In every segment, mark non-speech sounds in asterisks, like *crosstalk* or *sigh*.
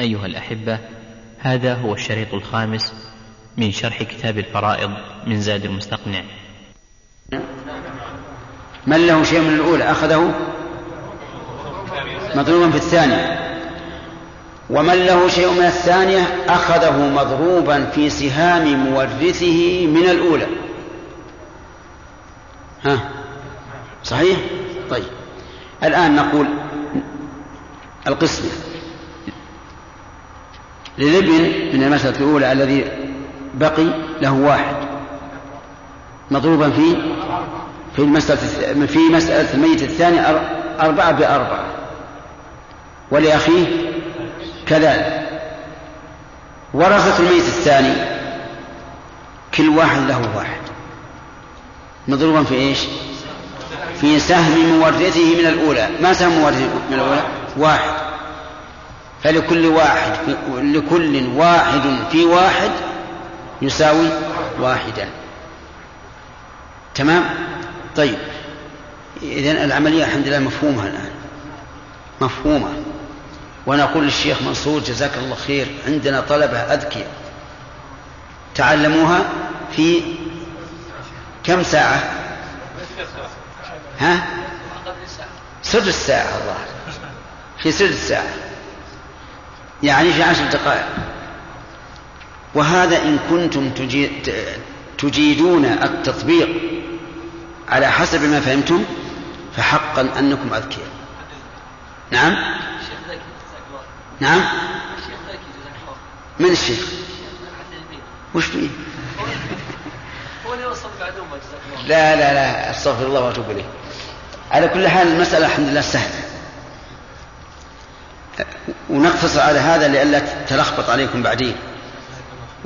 أيها الأحبة هذا هو الشريط الخامس من شرح كتاب الفرائض من زاد المستقنع. من له شيء من الأولى؟ أخذه؟ مضروبا في الثانية. ومن له شيء من الثانية؟ أخذه مضروبا في سهام مورثه من الأولى. ها؟ صحيح؟ طيب. الآن نقول القسمة للابن من المسألة الأولى الذي بقي له واحد. مضروبا في في المسألة في مسألة الميت الثاني أربعة بأربعة. ولأخيه كذلك. ورثة الميت الثاني كل واحد له واحد. مضروبا في إيش؟ في سهم مورثه من الأولى. ما سهم مورثه من الأولى؟ واحد. فلكل واحد لكل واحد في واحد يساوي واحدا تمام؟ طيب. إذن العملية الحمد لله مفهومة الآن. مفهومة. وأنا أقول للشيخ منصور جزاك الله خير عندنا طلبة أذكياء. تعلموها في كم ساعة؟ ها؟ سدس ساعة الله. في سدس ساعة. يعني في عشر دقائق. وهذا إن كنتم تجيدون التطبيق على حسب ما فهمتم فحقا أنكم أذكياء. نعم؟ نعم؟ من الشيخ؟ وش فيه؟ لا لا لا أستغفر الله وأتوب إليه. على كل حال المسألة الحمد لله سهلة. ونقتصر على هذا لئلا تلخبط عليكم بعدين.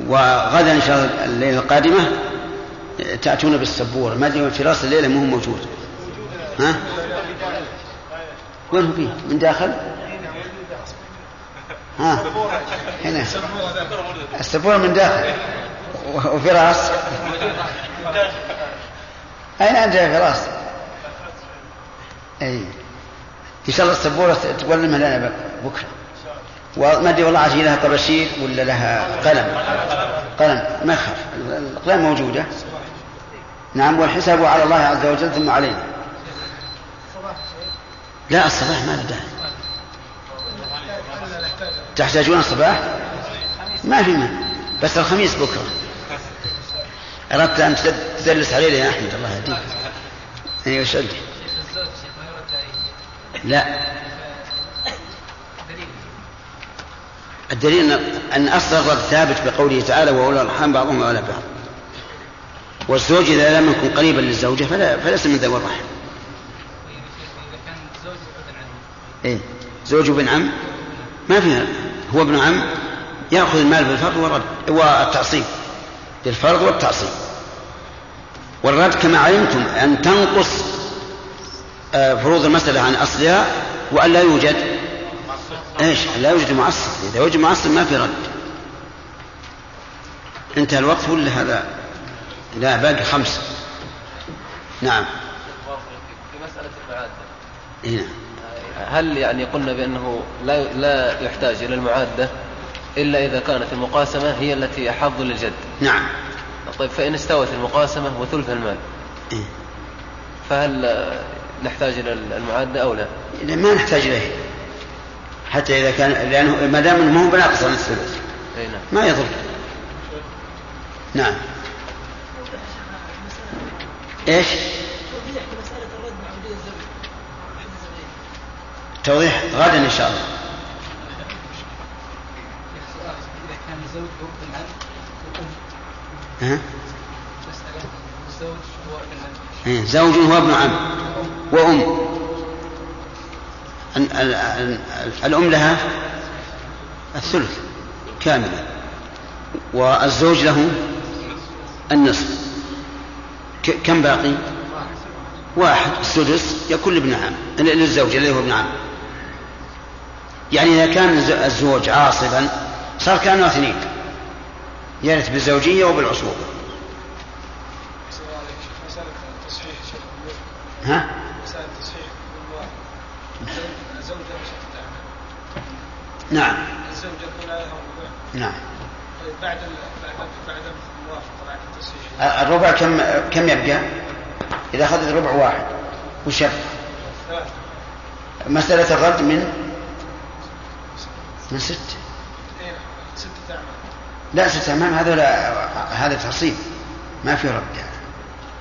وغدا إن شاء الله الليلة القادمة تأتون بالسبورة. ما أدري في رأس الليلة مو موجود. ها؟ وين هو فيه؟ من داخل؟ ها؟ هنا. السبورة من داخل. وفراس أين أنت يا فراس؟ أي. إن شاء الله السبورة تولمها لنا بكرة. وما أدري والله عشان لها طباشير ولا لها قلم. قلم. ما يخاف. الأقلام موجودة. نعم والحساب على الله عز وجل ثم علينا. لا الصباح ما له داعي تحتاجون الصباح؟ ما في مانع. بس الخميس بكرة. أردت أن تدلس علينا يا أحمد الله يهديك. أيوة شد لا. الدليل أن أصل الرد ثابت بقوله تعالى وأولى الأرحام بعضهم أولى بعض. والزوج إذا لم يكن قريبا للزوجة فلا فليس من ذوي الرحم. إيه. زوج ابن عم؟ ما فيها هو ابن عم يأخذ المال بالفرض والرد والتعصيب. بالفرض والتعصيب. والرد كما علمتم أن تنقص فروض المسألة عن أصلها وأن لا يوجد إيش؟ لا يوجد معصب، إذا وجد معصب ما في رد. انتهى الوقت ولا هذا؟ لا باقي خمسة. نعم. في مسألة المعادة. نعم. هل يعني قلنا بأنه لا لا يحتاج إلى المعادة إلا إذا كانت المقاسمة هي التي أحظ للجد نعم طيب فإن استوت المقاسمة وثلث المال إيه؟ فهل نحتاج إلى المعادة أو لا؟ ما نحتاج إليه حتى إذا كان لأنه ما دام ما هو بناقص عن الثلث نعم. ما يضر نعم إيش؟ توضيح غدا إن شاء الله ها؟ إيه، زوج هو ابن عم وأم. الأم لها الثلث كاملا والزوج له النصف. كم باقي؟ واحد. السدس يكون لابن عم للزوج الذي هو ابن عم. يعني إذا كان الزوج عاصبا صار كأنه اثنين. يرث بالزوجية وبالعصوبة ها؟ نعم. الزوجة عليها الربع نعم. بعد بعد بعد الموافقة بعد التصحيح الربع كم كم يبقى؟ إذا أخذت ربع واحد. وش يبقى؟ ثلاثة مسألة الرد من؟ من ست ستة. لا ست أمام. هذا لا هذا تفصيل ما في رد يعني.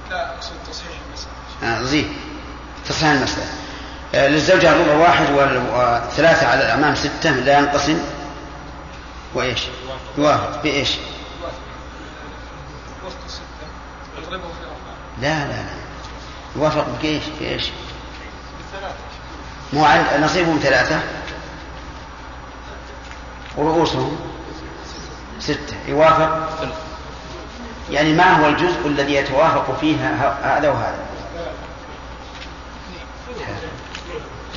لا أقصد تصحيح المسألة. آه زين. تصحيح المسألة. للزوجة الربع واحد وثلاثة على الأمام ستة لا ينقسم وإيش؟ يوافق بإيش؟ لا لا لا يوافق بإيش؟ بإيش؟ مو نصيبهم ثلاثة ورؤوسهم ستة يوافق يعني ما هو الجزء الذي يتوافق فيه هذا وهذا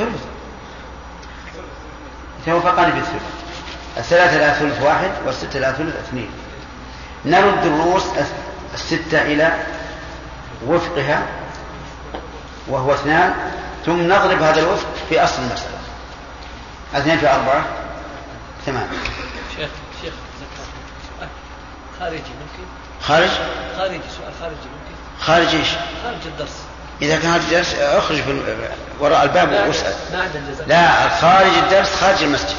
ثلث يتوافقان في الثلث الثلاثة لا ثلث واحد والستة لا ثلث اثنين. نرد الرؤوس الستة إلى وفقها وهو اثنان ثم نضرب هذا الوفق في أصل المسألة. اثنين في أربعة ثمان شيخ شيخ خارجي ممكن؟ خارج؟ خارجي سؤال خارجي ممكن؟ خارج إيش؟ خارج الدرس. إذا كان خارج الدرس اخرج وراء الباب واسأل. لا خارج الدرس خارج المسجد.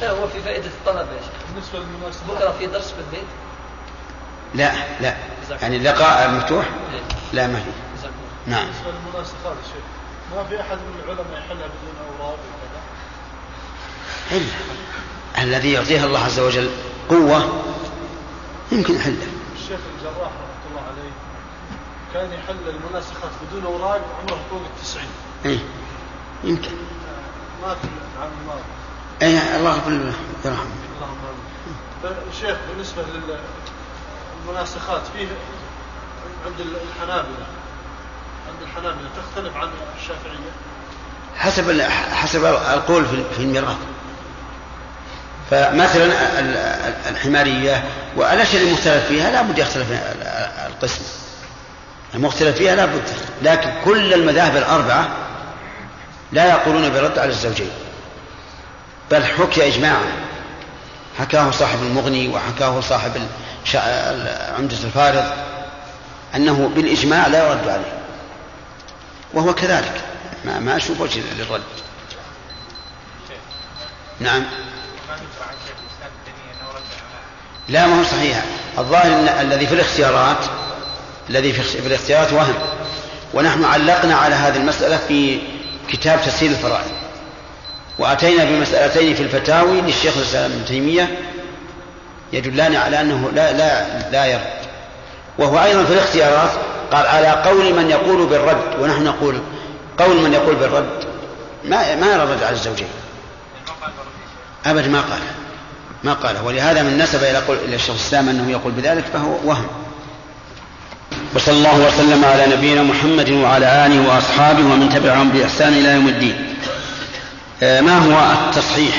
لا هو في فائدة الطلبة يا شيخ. بالنسبة للمناسبة بكرة في درس في البيت لا. لا يعني اللقاء مفتوح؟ إيه، لا ما في. نعم. بالنسبة للمناسخات يا شيخ. ما في أحد من العلماء يحلها بدون أوراق وكذا؟ إلا الذي يعطيها الله عز وجل قوة يمكن يحله الشيخ الجراح كان يحل المناسخات بدون أوراق عمره فوق التسعين. إيه. يمكن. مات العام الماضي. إيه الله يغفر له. يرحمه. اللهم امين الشيخ بالنسبة للمناسخات فيه عند الحنابلة. عند الحنابلة تختلف عن الشافعية؟ حسب حسب القول في الميراث. فمثلا ال- ال- الحمارية والأشياء المختلف فيها لا بد يختلف ال- ال- القسم. المختلف فيها لا بد لكن كل المذاهب الأربعة لا يقولون برد على الزوجين. بل حكي إجماعا. حكاه صاحب المغني وحكاه صاحب عمدة الفارض أنه بالإجماع لا يرد عليه. وهو كذلك. ما, ما أشوف وجه للرد. نعم. لا ما هو صحيح. الظاهر الذي في الاختيارات الذي في الاختيارات وهم. ونحن علقنا على هذه المسألة في كتاب تسهيل الفرائض. وأتينا بمسألتين في الفتاوي للشيخ الإسلام ابن تيمية يدلان على أنه لا لا لا يرد. وهو أيضا في الاختيارات قال على قول من يقول بالرد. ونحن نقول قول من يقول بالرد. ما ما الرد على الزوجين. أبدا ما قال ما قال. ولهذا من نسب إلى قول إلى الشيخ الإسلام أنه يقول بذلك فهو وهم. وصلى الله وسلم على نبينا محمد وعلى آله وأصحابه ومن تبعهم بإحسان إلى يوم الدين. آه، ما هو التصحيح؟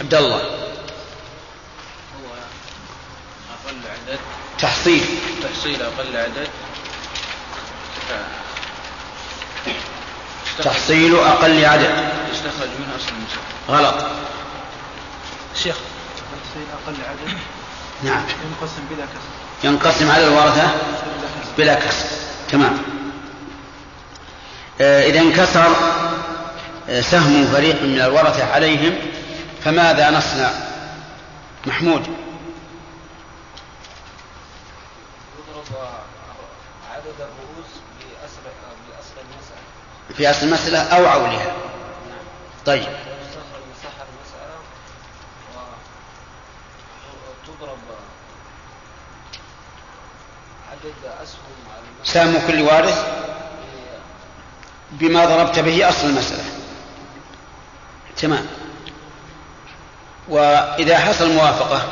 عبد الله. هو أقل عدد تحصيل. تحصيل أقل عدد. تحصيل أقل عدد. يستخرج منها أصل المسألة غلط. شيخ أقل عدد. نعم. ينقسم بلا كسر. ينقسم على الورثة. بلا كسر. تمام. آه، إذا انكسر آه، سهم فريق من الورثة عليهم فماذا نصنع؟ محمود. في أصل المسألة أو عولها. طيب يستخرج مساحة المسألة وتضرب عدد أسهم على المسألة سهم كل وارث بما ضربت به أصل المسألة. تمام. وإذا حصل موافقة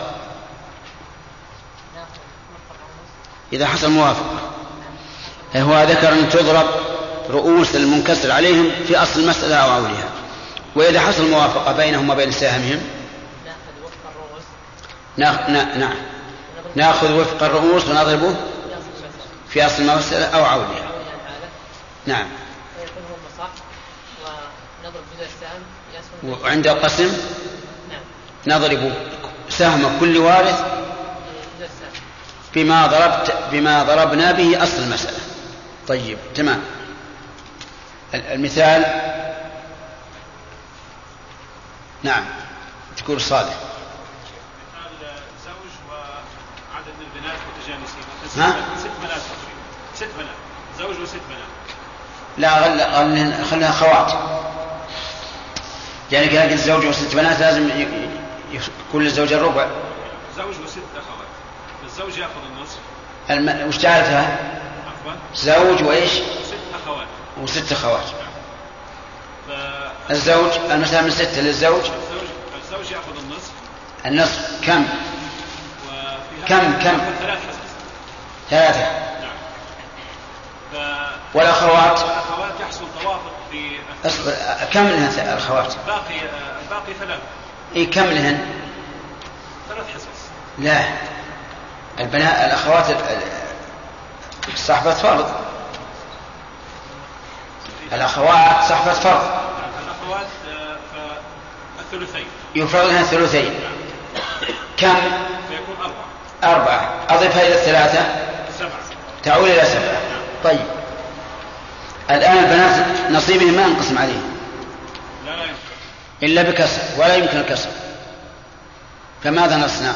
إذا حصل موافقة هو ذكر أن تضرب رؤوس المنكسر عليهم في أصل المسألة أو عولها. وإذا حصل موافقة بينهم وبين ساهمهم نأخذ وفق الرؤوس. نعم. نأخذ وفق الرؤوس ونضربه في أصل المسألة أو عولها نعم. فيكون هم صح ونضرب جزء السهم يسهم. وعند القسم نعم. نضرب سهم كل وارث بما ضربت بما ضربنا به أصل المسألة. طيب تمام. المثال. نعم. تقول صالح مثال زوج وعدد البنات متجانسين. ها؟ ست بنات. زوج وست بنات. لا خلنا خلنا خوات. يعني كان الزوج وست بنات لازم ي- ي- كل زوج الربع. زوج وست أخوات. الزوج يأخذ النصف. الم... وش جعلتها؟ عفوا. زوج وإيش؟ ست أخوات. وست أخوات. فالزوج الزوج المسألة من ستة للزوج؟ الزوج يأخذ النصف. النصف كم؟ كم- كم؟ يأخذ ثلاثة. نعم ف والأخوات والاخوات يحصل توافق في اصبر كم لهن الأخوات؟ باقي الباقي ثلاث. إيه كم لهن؟ ثلاث حصص. لا. البنات الأخوات ال- ال- صاحبة فرض. الأخوات صاحبة فرض. الأخوات آه، فالثلثين يفرض لها الثلثين. كم؟ فيكون أربعة. أربعة. أضفها إلى الثلاثة؟ سبعة. تعود إلى سبعة. طيب. الآن البنات نصيبهم ما ينقسم عليه. لا لا يمكن. إلا بكسر ولا يمكن الكسر. فماذا نصنع؟ آه،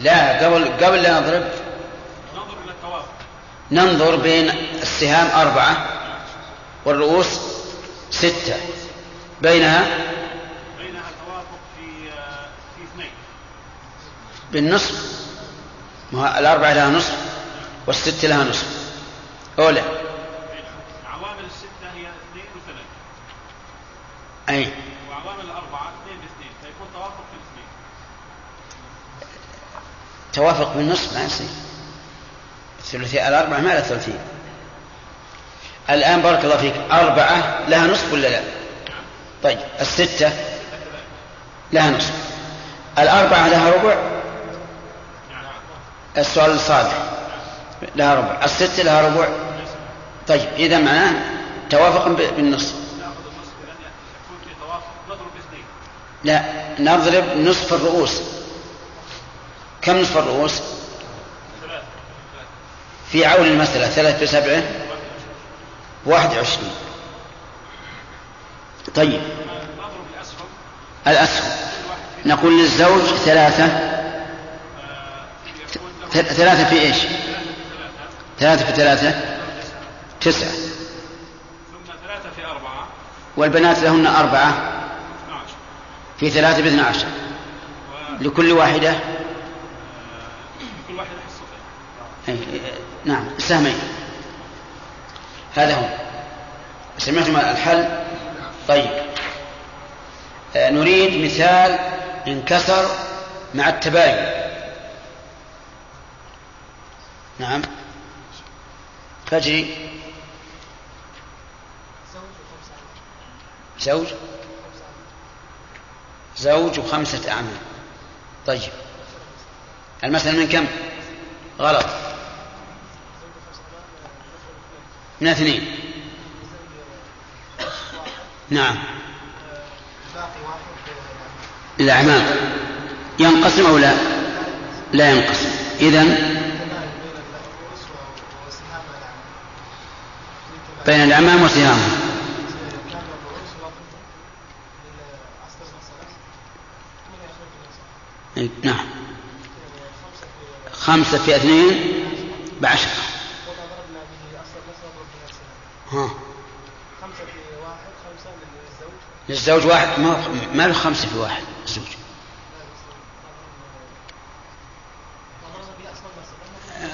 لا قبل قبل لا نضرب. ننظر بين السهام أربعة والرؤوس ستة. بينها؟ بينها توافق في آه، في اثنين. بالنصف. ما الأربعة لها نصف والستة لها نصف. أولى. عوامل الستة هي اثنين وثلاثة. أي. وعوامل الأربعة اثنين باثنين فيكون توافق في الاثنين. توافق بالنصف ما يصير. الثلثي الأربعة ما لها ثلثين الآن بارك الله فيك أربعة لها نصف ولا لا؟ طيب الستة لها نصف. الأربعة لها ربع؟ السؤال الصالح لها ربع. الستة لها ربع. طيب إذا معناه توافق بالنصف في لا نضرب نصف الرؤوس. كم نصف الرؤوس؟ في عون المسألة ثلاثة بسبعة واحد وعشرين. طيب. الأسهم. نقول للزوج ثلاثة. ثلاثة في إيش؟ ثلاثة في ثلاثة؟ تسعة. ثم ثلاثة في أربعة والبنات لهن أربعة. 12 في ثلاثة باثنى عشر. لكل واحدة؟ كل واحدة حصتين نعم سهمين هذا هو. سمعتم الحل؟ طيب. آه، نريد مثال انكسر مع التباين. نعم. فجري زوج زوج وخمسة أعمال. طيب. المسألة من كم؟ غلط. من اثنين. نعم. الأعمام ينقسم أو لا؟ لا ينقسم. إذن بين الأعمام وسهامهم إيه، نعم. خمسة في اثنين بعشرة ها. للزوج واحد. ما ما له خمسة في واحد الزوج.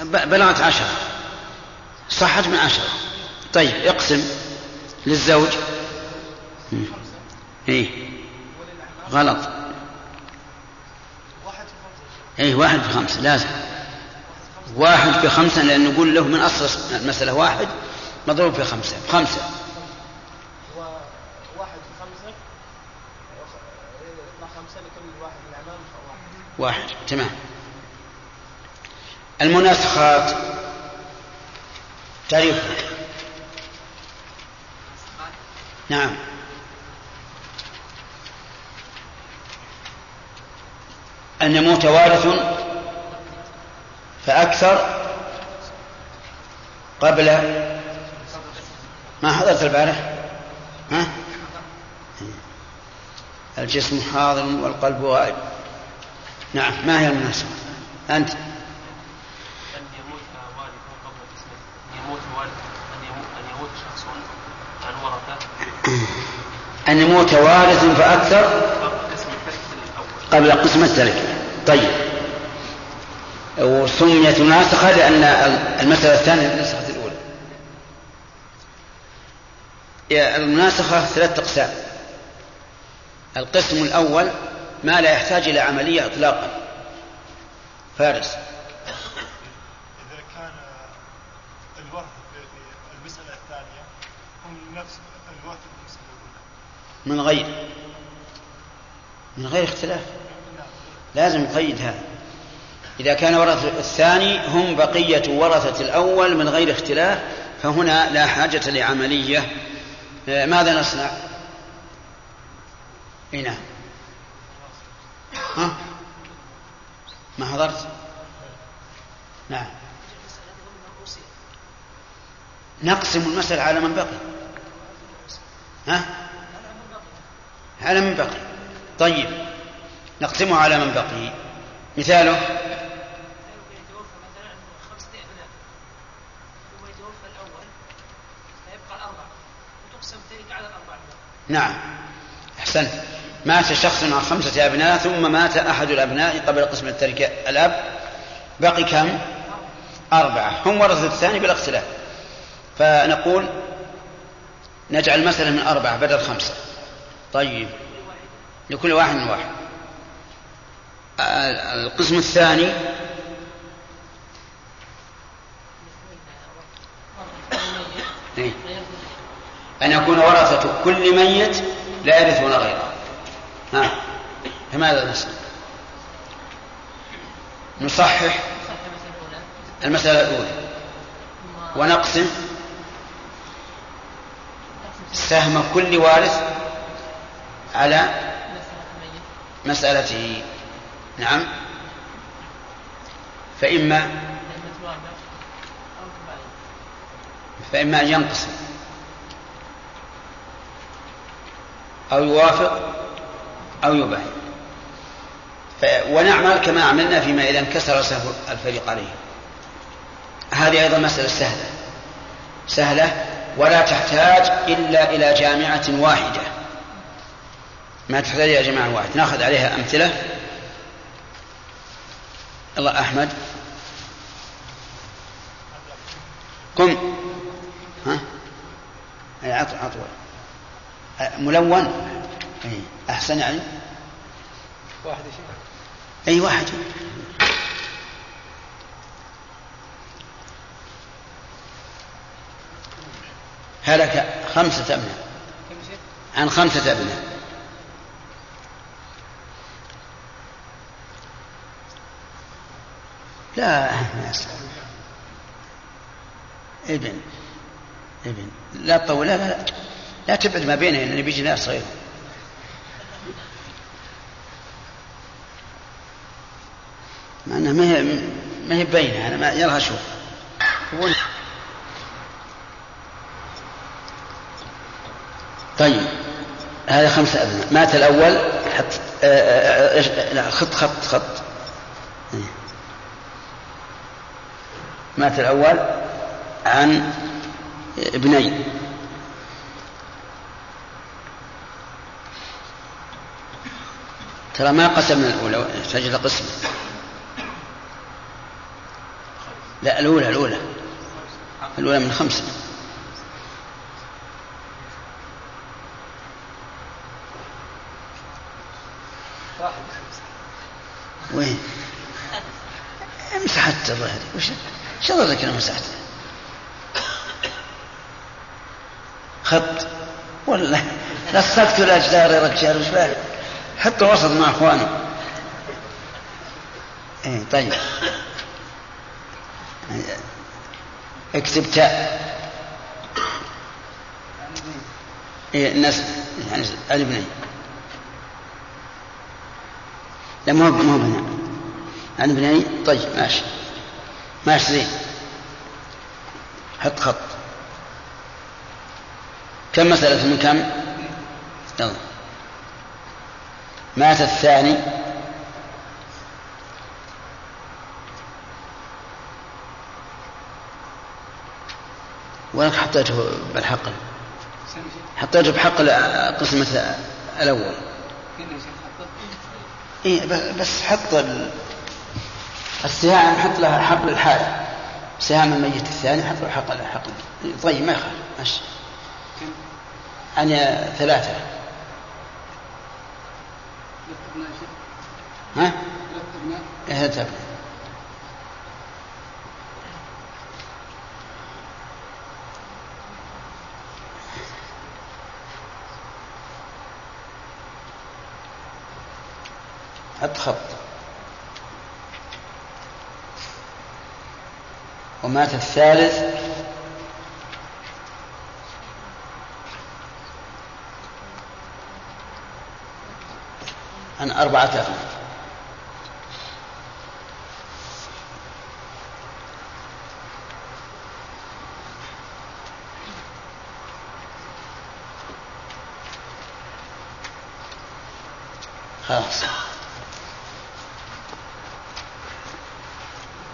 بلغت عشرة. صحت من عشرة. طيب اقسم للزوج. إيه. غلط. إيه واحد في خمسة لازم. واحد في خمسة لأن نقول له من أصل المسألة واحد مضروب في خمسة. خمسة. واحد تمام. المناسخات. تعريفها نعم. أن يموت وارث فأكثر قبل ما حضرت البارح ها؟ الجسم حاضر والقلب غائب نعم ما هي المناسبة؟ أنت. ورثة أن يموت وارث فأكثر قبل قسم التركة طيب. وسميت مناسخة لأن المسألة الثانية نسخت الأولى. المناسخة ثلاثة أقسام. القسم الأول ما لا يحتاج إلى عملية إطلاقا. فارس. إذا كان الورثة في المسألة الثانية هم نفس الورثة في المسألة الأولى من غير من غير اختلاف لازم نقيد هذا إذا كان ورثة الثاني هم بقية ورثة الأول من غير اختلاف فهنا لا حاجة لعملية ماذا نصنع؟ أي نعم ها؟ ما حضرت؟ نعم نقسم المسألة على من بقي ها؟ على من بقي طيب نقسمه على من بقي مثاله؟ نعم. أحسنت. مات شخص مع خمسة أبناء ثم مات أحد الأبناء قبل قسم التركة الأب بقي كم؟ أربعة. هم ورثة الثاني بلا اختلاف. فنقول نجعل مثلا من أربعة بدل خمسة. طيب لكل واحد من واحد. القسم الثاني إيه؟ أن يكون ورثة كل ميت لا يرثون غيره. ها فماذا نسأل؟ نصحح المسألة الأولى. ونقسم. سهم كل وارث على مسألته. نعم. فإما فإما أن ينقسم أو يوافق أو يباين ونعمل كما عملنا فيما إذا انكسر سهم الفريق عليه. هذه أيضا مسألة سهلة. سهلة ولا تحتاج إلا إلى جامعة واحدة. ما تحتاج إلى جماعة واحدة نأخذ عليها أمثلة. الله أحمد. قم ها؟ عطو عطو ملون. أي أحسن يعني. واحد يا أي واحد. هلك خمسة أبناء. عن خمسة أبناء. لا ما ابن ابن لا تطول لا لا لا. تبعد ما بينه لأن بيجي ناس صغير مع انها ما هي ما هي باينه أنا ما يلا أشوف طيب هذا خمسة أبناء. مات الأول حط آه، آه، آه، خط خط خط. إيه. مات الأول عن ابنين ترى ما قسمنا الأولى؟ إلى قسم. لا الأولى الأولى. الأولى من خمسة وين؟ مسحت ظهري وش لك أنا مسحت خط. ولا لصقت الاجدار يا رجال وش بالك حتى وسط مع إخواني. إيه طيب. اكتب تاء إيه الناس يعني الابنين لا هو بناء. عن ابني طيب ماشي. ماشي زين. حط خط. كم مسألة من كم؟ يلا. مات الثاني. وين حطيته بالحقل؟ حطيته بحق قسمة الأول. إيه بس حط ال... السهام حط لها حقل الحالة سهام الميت الثاني حط له حقل حقل طيب ما يخالف. ماشي. يعني ثلاثة. ها؟ ثلاثة أبناء حط خط ومات الثالث عن أربعة أفنان خلاص.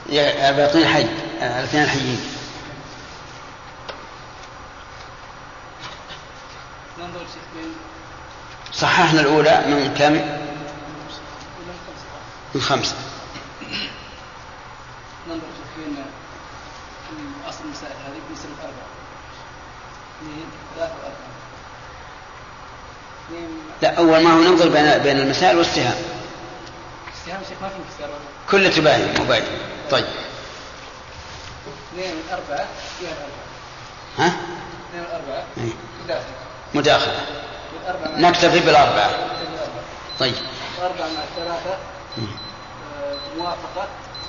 يا باقين حي الاثنين الحيين. صححنا الأولى من كم؟ من خمسة ننظر بين أصل المسائل هذه أربعة. اثنين ثلاثة وأربعة. لا أول ما هو ننظر بين بين المسائل والسهام. السهام شيخ ما في انكسار كل تباين مباين طيب. اثنين من أربعة. فيها الأربعة ها؟ اثنين من أربعة إيه. مداخلة. مداخلة. نكتفي بالأربعة طيب. وأربعة مع الثلاثة آه، موافقة.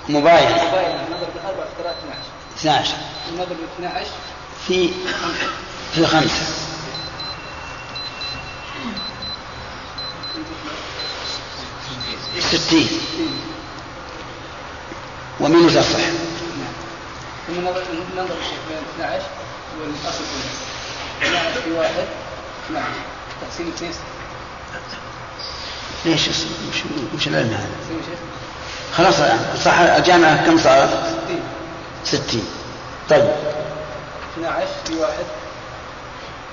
مباينة. مباينة. النظر بالأربعة في ثلاثة 12 12 النظر بال 12 في في خمسة ستين. ومن تصح نظر ننظر بين 12 والأصل كله. 12 في واحد. 12 تقسيم اثنين. ليش وش وش العلم هذا؟ خلاص صح الجامعة كم صارت؟ 60 ستين. طيب. 12 في واحد.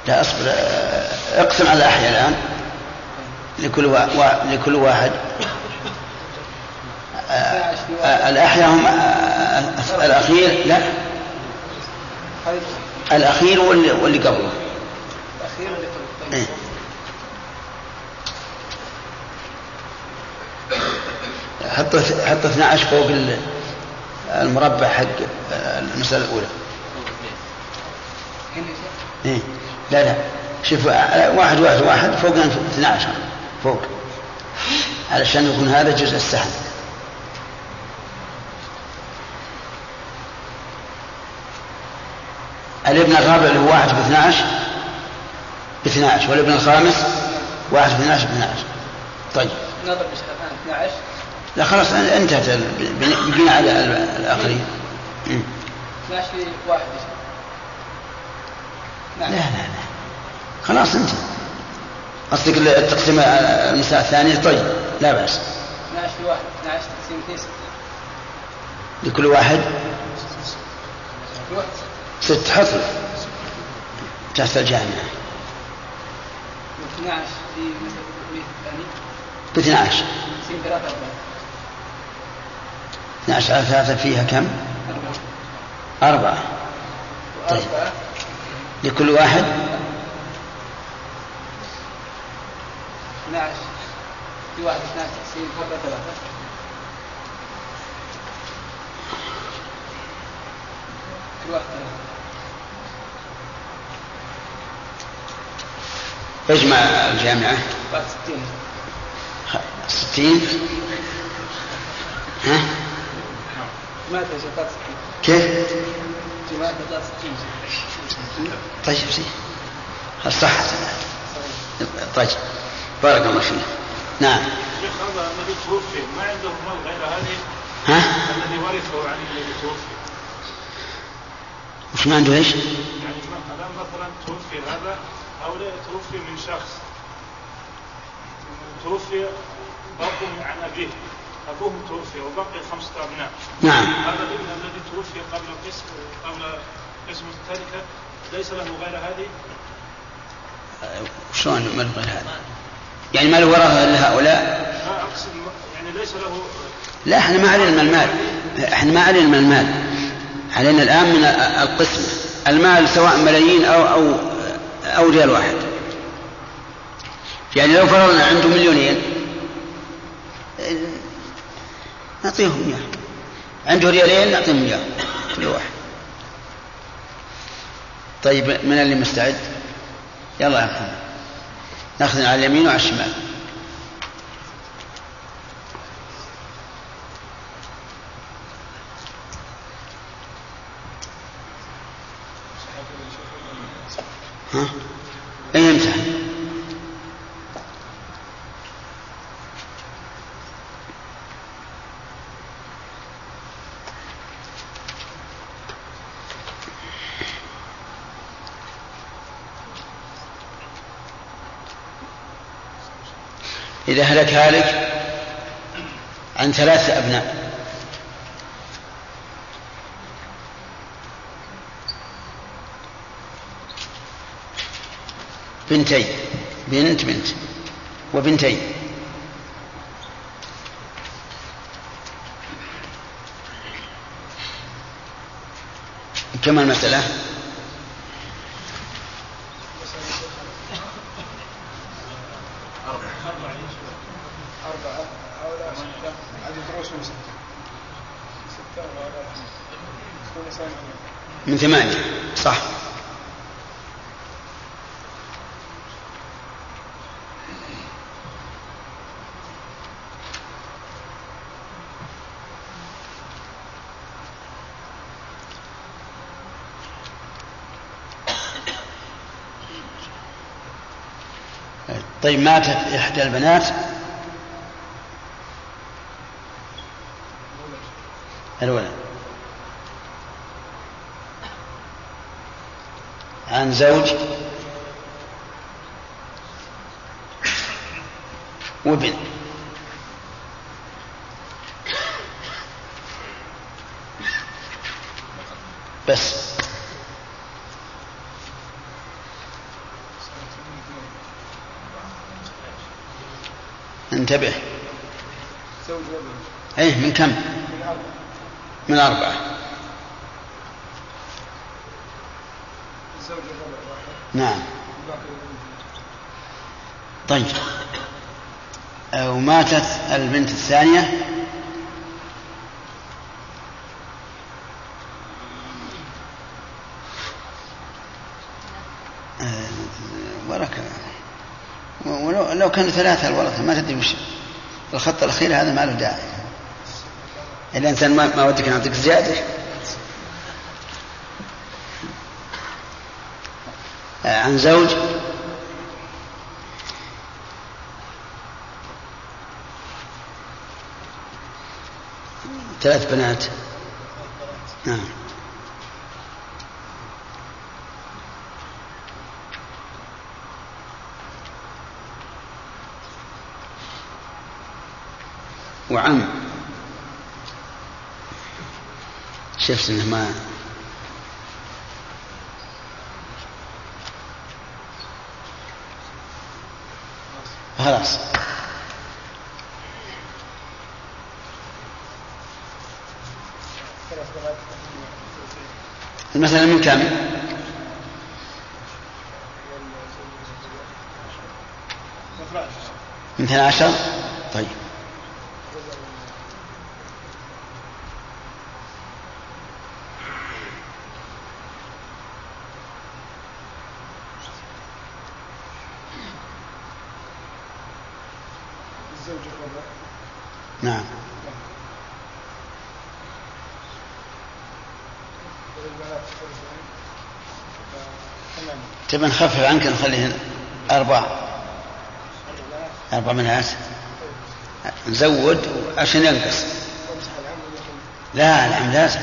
لا اصبر. اقسم على الأحياء الآن. لكل وا... وا... لكل واحد. آه، آه، الأحياء هم آه، الأخير. لا. الأخير واللي, واللي قبله. الأخير اللي قبل إيه. طيب حط حط 12 فوق ال- المربع حق المسألة الأولى. إيه؟ لا لا. شوف واحد واحد واحد. فوق 12 فوق. علشان يكون هذا جزء السهم. الابن الرابع اللي هو واحد ب 12 ب 12 والابن الخامس واحد ب 12 ب 12 طيب. نظر بشيخ الآن 12 لا خلاص انتهت بقينا على ال- الآخرين. مم. 12 في واحد. يا شيخ لا نعم لا لا. خلاص انت قصدك التقسيم المساء الثاني طيب لا بأس. 12 في واحد 12 تقسيم اثنين ستة. لكل واحد؟ في واحد ست له تحت الجامعة. و 12 في ب 12 تقسيم ثلاثة أربعة. 12 على ثلاثة فيها كم؟ أربعة. أربعة. طيب. لكل واحد؟ 12 في واحد 12 تقسيم أربعة ثلاثة. في واحد ثلاثة. اجمع الجامعة. بعد 60 خ- ستين؟ ها؟ جماعة يا شيخ بعد 60 كيف؟ جماعة بعد 60 طيب زين. صحت طيب بارك الله فيك. نعم. شيخ هذا الذي توفي ما عنده مال غير هذه؟ ها؟ الذي ورثه عن الذي توفي. وش ما عنده إيش؟ يعني مثلا توفي هذا لا توفي من شخص. توفي أبوه عن أبيه. أبوه توفي وبقي خمسة أبناء. نعم. هذا الابن الذي توفي قبل قسم قبل قسم التركة ليس له غير هذه؟ شلون ما له غير هذا؟ يعني ما له ورثة إلا هؤلاء؟ لا أقصد يعني ليس له لا إحنا ما علينا من المال. إحنا ما علينا من المال. علينا الآن من القسمة المال سواء ملايين أو أو أو ريال واحد. يعني لو فرضنا عنده مليونين نعطيهم إياه. عنده ريالين نعطيهم إياه. كل واحد. طيب من اللي مستعد؟ يلا يا محمد. نأخذ على اليمين وعلى الشمال. ها؟ اي امتحن إذا هلك هالك عن ثلاثة أبناء بنتين بنت بنت وبنتين كم المسألة؟ أربعة هؤلاء ستة عدد رؤوسهم ستة ستة وهؤلاء ستة ثمانية من ثمانية صح طيب ماتت إحدى البنات. الولد. عن زوج. وابن بس انتبه زوج وابن إيه من كم؟ من أربعة. نعم. طيب. آه، وماتت البنت الثانية؟ آه، ورك ولو لو كانوا ثلاثة الورثة ما تدري وش الخط الأخير هذا ما له داعي. الإنسان ما, ودك نعطيك زيادة. آه، عن زوج. ثلاث بنات. نعم. شفت انه ما خلاص. المسألة من كم؟ من 12 طيب الزوج الرابع نعم. تبي نخفف عنك نخليه أربعة. أربع بنات نزود عشان ينقص لا نعم لازم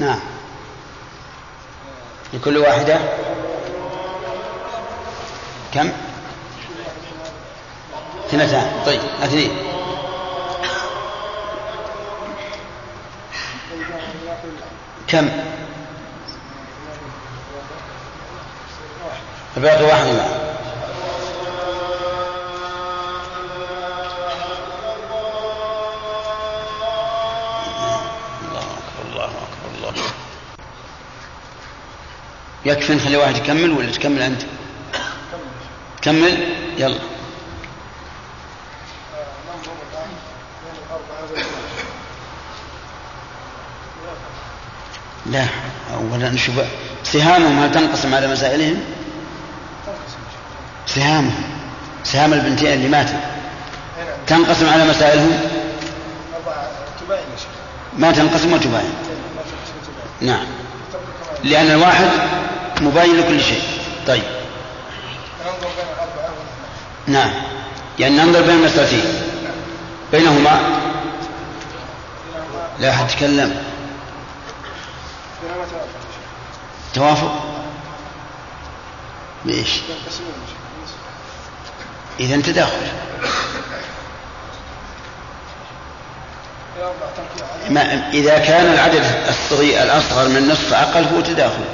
نعم لكل واحدة كم؟ اثنتان طيب اثنين كم؟ الباقي واحد معه يكفي نخلي واحد يكمل ولا تكمل أنت؟ كمل يلا لا أولا نشوف سهامهم هل تنقسم على مسائلهم؟ سهامهم سهام البنتين اللي ماتوا تنقسم على مسائلهم؟ ما تنقسم وتباين نعم لأن الواحد مباين لكل شيء. طيب. نعم. يعني ننظر بين المسألتين. بينهما. لا أحد تكلم توافق؟ بإيش إذا تداخل إذا كان العدد الصغير الأصغر من نصف أقل هو تداخل.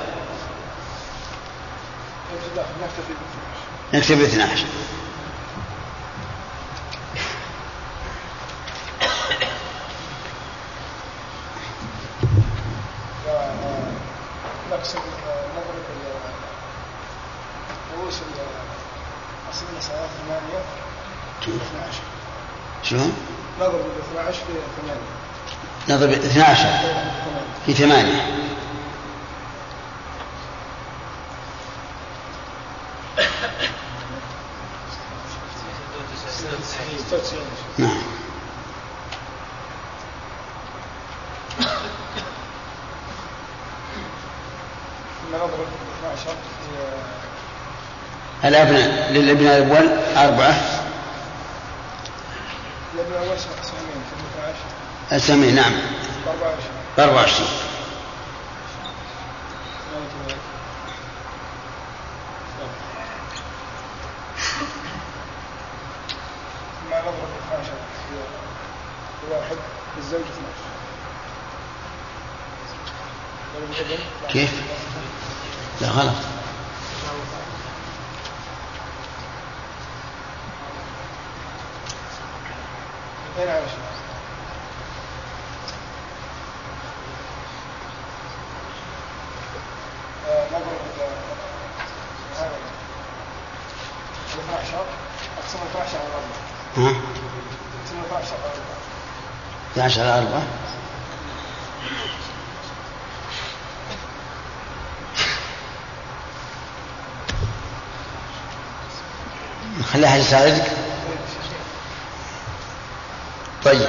نكتفي ب 12 في 12 شلون؟ نضرب 12 في 8 نضرب 12 في 8 للابناء الأول أربعة. الابن الأول سهمين في 12 أسامي نعم. ب 24 ب 24 ثم نضرب 12 في في واحد للزوج 12 وللابن كيف؟ لا غلط اثنين على شيء نضرب ال- هذا ال 12 اقسم 12 على 4 ها؟ اقسم 12 على 4 12 على أربعة. خلي أحد يساعدك. طيب.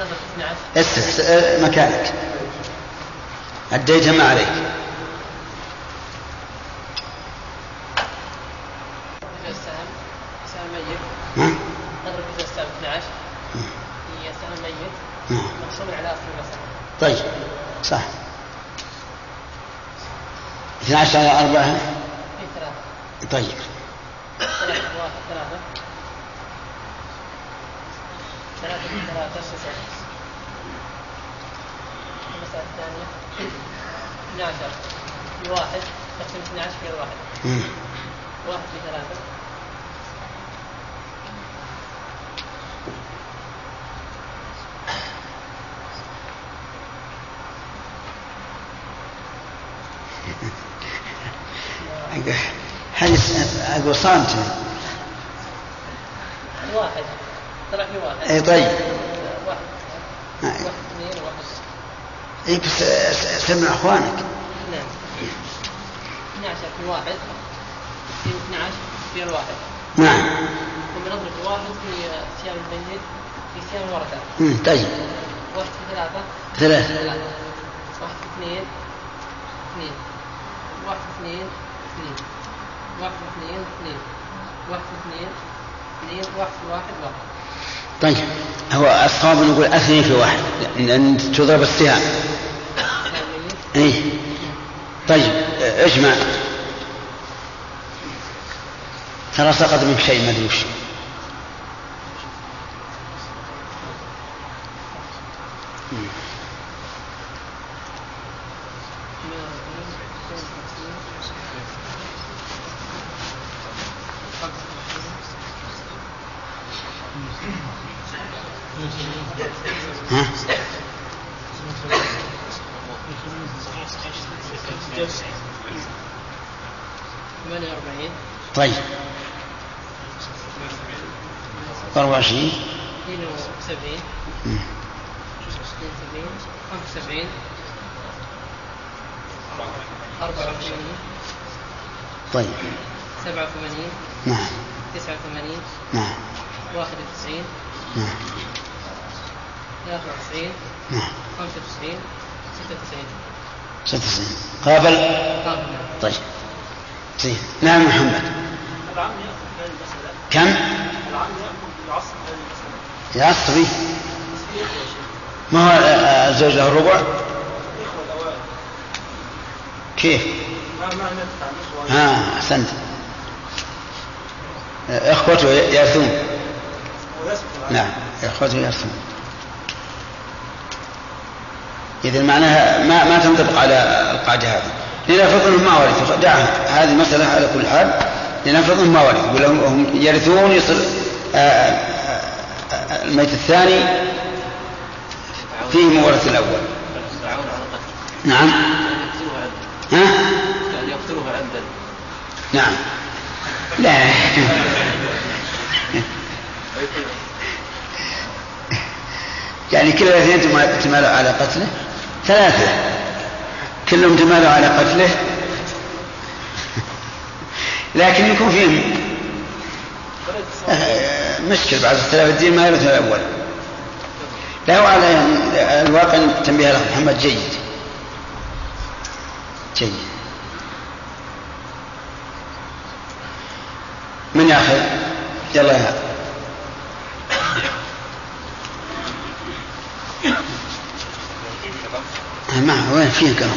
نظر 12 أسس أه، مكانك. أديت ما عليك إذا السهم سهم ميت ها؟ نضرب إذا السهم 12 هي سهم ميت نعم. مقسوم على أصل المسألة طيب صح 12 على أربعة طيب ثلاثة واحد ثلاثة ثلاثة في ثلاثة تسعة المسألة الثانية 12 في واحد تقسيم 12 في الواحد مم. واحد في ثلاثة هذه أقول صامت واحد طلع في واحد اي طيب واحد نعم. واحد اثنين واحد اي بس إخوانك. نعم. 12 في واحد. في 12 في الواحد نعم. ثم نضرب واحد في صيام الميت في صيام الورثة مم. طيب. واحد في ثلاثة. ثلاثة. واحد في اثنين اثنين. واحد اثنين اثنين. واحد اثنين اثنين. واحد اثنين اثنين. واحد واحد واحد. طيب. هو الصواب نقول أثنين في واحد لأن تضرب السهام إيه. طيب اجمع. ترى سقط منك شيء ما أدري وش. ها؟ طيب 24 اثنين وسبعين مم. اثنين وسبعين. خمسة وسبعين. أربعة وعشرين. طيب. سبعة وثمانين. نعم. تسعة وثمانين. نعم. واحد وتسعين. نعم. ثلاثة وتسعين نعم. خمسة وتسعين ستة وتسعين. 96 قابل؟ قابل. طيب. زين نعم محمد. العم يأخذ هذه المسألة. كم؟ العم يا شيخ ما هو الزوج له الربع؟ كيف؟ ها أحسنت. آه، إخوته يرثون نعم إخوته يرثون. إذا معناها ما ما تنطبق على القاعدة هذه. لنفرض ما ورثوا دعها هذه مسألة على كل حال. لنفرض ما ورثوا لهم هم يرثون يصير آه، آه، آه، الميت الثاني فيه مورث الأول. نعم. ها؟ نعم. لا. *laughs* يعني كل الاثنين تما- تمالوا على قتله؟ ثلاثة. كلهم تمالوا على قتله. لكن يكون فيهم مشكل بعض اختلاف الدين ما يرث الأول. لا على الواقع تنبيه الأخ محمد جيد. جيد. من ياخذ؟ يلا يا. ما وين فيه كلام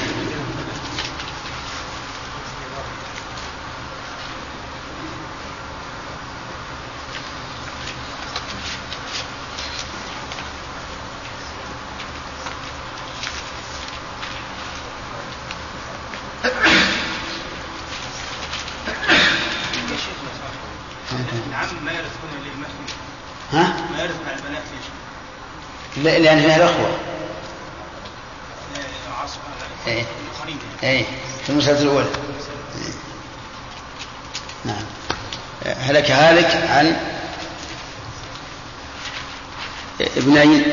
ما ها؟ ما يرث مع البنات لأن فيها الأخوة. اي في المسألة الأولى. إيه. نعم. هلك هالك عن ابنين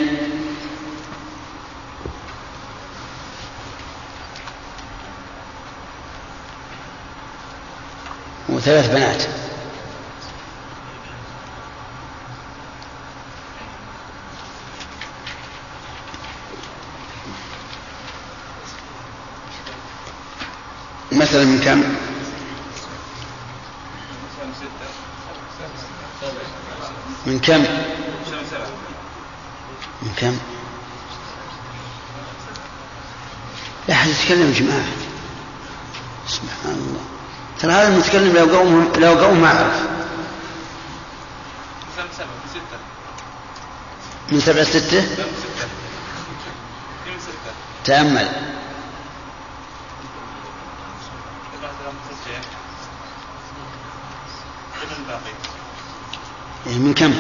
وثلاث بنات. مثلا من كم؟ من كم؟ من كم؟ لا أحد يتكلم جماعة سبحان الله ترى هذا المتكلم لو قوم لو قوم ما أعرف من سبعة ستة تأمل بعد ستة ابن الباقي يعني من كم؟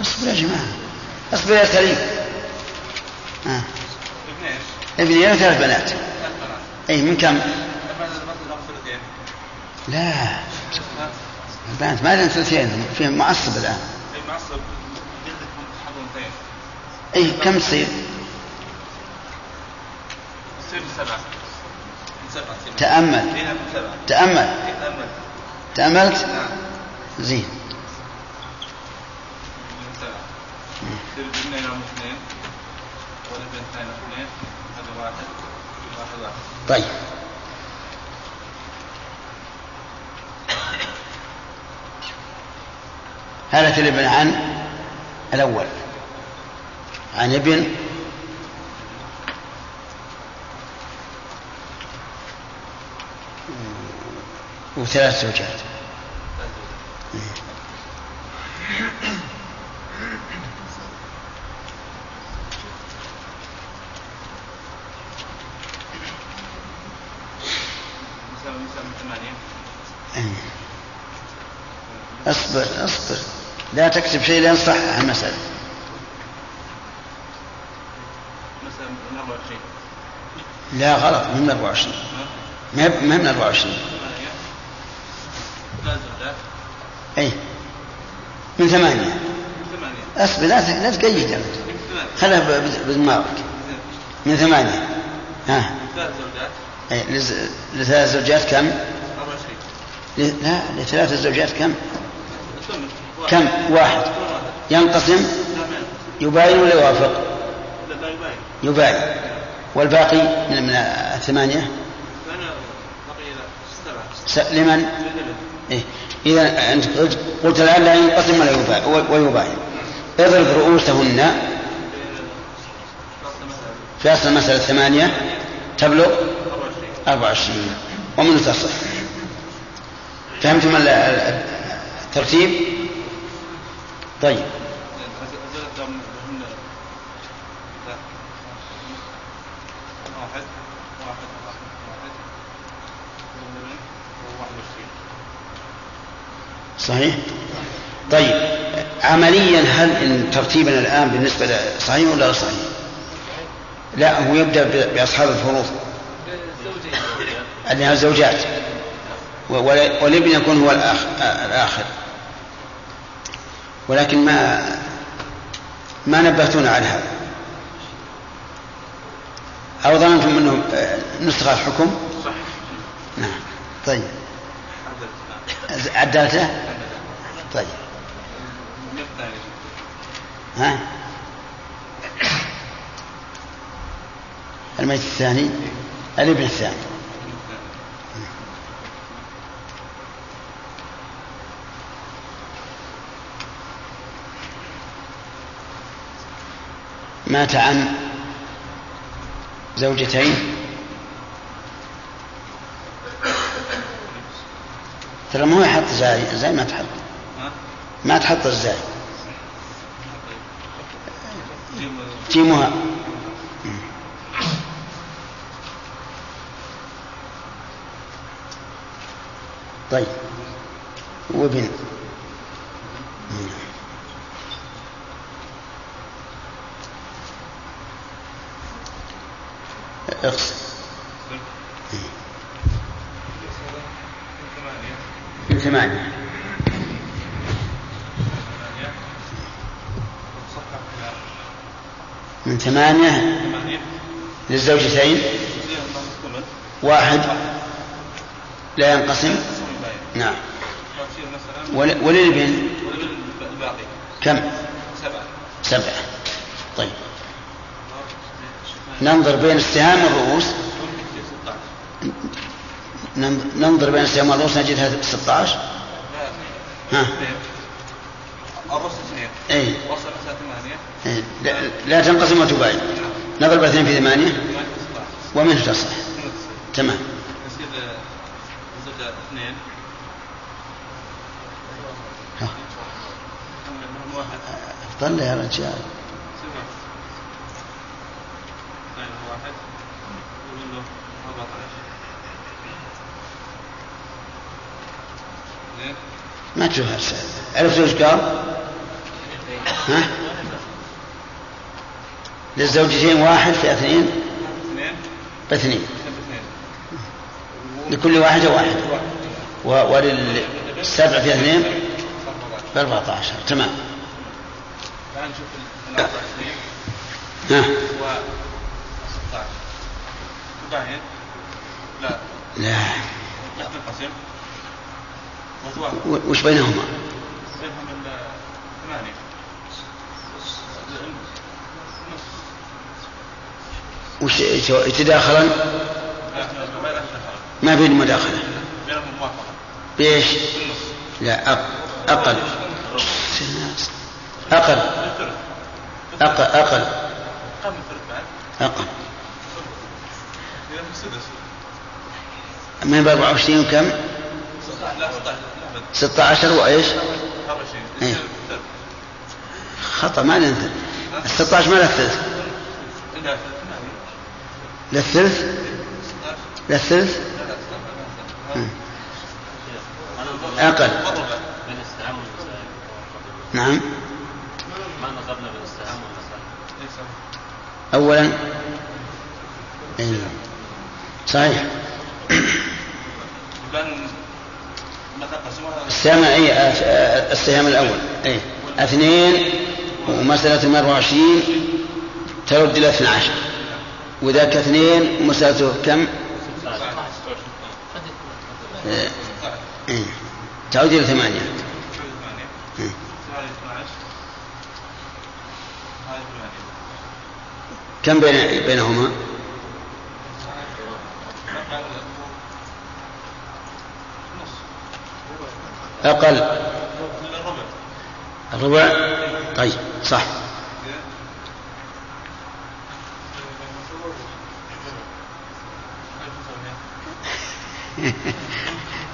اصبر يا جماعة يا سليم آه. ابن إيش؟ ابني وثلاث بنات ثلاث بنات اي من كم؟ لا البنات ما لهم ثلثين فيهم معصب الآن اي معصب اي كم تصير؟ تصير تصير. تأمل تأمل تأملت؟ نعم زين من سبعة تصير طيب هالة الابن عن الأول. عن ابن وثلاث زوجات اصبر اصبر لا تكتب شيء لين صحح المسألة لا غلط من من 24 ما من 24 أي من ثمانية. أصبر لا لا تقيد. انت خلها بدماغك من ثمانية. ها. لثلاث زوجات كم؟ ل- لا لثلاث زوجات كم؟ كم؟ واحد ينقسم يباين ولا يوافق؟ يباين والباقي من من الثمانية لمن؟ إيه؟ إذا أنت قلت- الآن لا ينقسم ولا يباين ويباين اضرب رؤوسهن في أصل المسألة الثمانية تبلغ 24 ومن تصح فهمتم ال- ال- الترتيب؟ طيب. واحد واحد صحيح؟ طيب. عمليا هل إن ترتيبنا الآن بالنسبة ل- صحيح ولا غير صحيح؟ لا هو يبدأ ب- بأصحاب الفروض. أنها الزوجات. والابن يكون هو الآخر. ولكن ما ما نبهتونا على هذا. أو ظننتم أنه آه، نسخ الحكم؟ نعم. طيب. عدلته؟ طيب. ها؟ الميت الثاني؟ الابن الثاني. مات عن زوجتين ترى ما هو يحط زاي؟ زاي ما تحط. ما تحط الزاي. جيمها طيب. وابن اقسم من ثمانية من ثمانية للزوجتين واحد. لا ينقسم. نعم. ول- وللابن. الباقي كم؟ سبعة. سبعة. ننظر بين السهام والرؤوس ننظر- بين السهام والرؤوس نجدها 16 ها. اثنين اي وصل ثمانية. لا, تنقسم وتباين. نضرب اثنين في ثمانية. ومنه تصح. تمام. يصير اثنين. طلع يا رجال سبعة اثنين واحد ومنه أربعة عشر اثنين ما تشوف هالسؤال عرفت وش قال؟ ها؟ للزوجتين واحد في اثنين؟ اثنين باثنين. اثنين لكل واحدة واحد. وللسبع في اثنين؟ بأربعة عشر تمام. تعال نشوف ها؟ و 16 تباين لا لا لا تنقسم وتوافق و- وش بينهما؟ بينهم الثمانية. نص وش يتداخلن؟ ما بينهم موافقة بإيش؟ لا أق... أقل. أقل. أقل. أقل. أقل السدس من ب 24 وكم؟ لا 16 لا 16 وإيش؟ 24 إيه. خطأ ما ننزل ال 16 ما له ثلث إلا ثلث ما في. لا الثلث 16 لا الثلث لا لا 16 ما في. مم. أقل نعم ما إيه. أولا أي صحيح السهم أي السهم الأول أي اثنين ومسألة من 24 ترد إلى 12 وذاك اثنين ومسألته كم؟ آه، إيه. تعود إلى ثمانية إيه. هذه 12 هذه 8 كم بين بينهما؟ أقل الربع طيب صح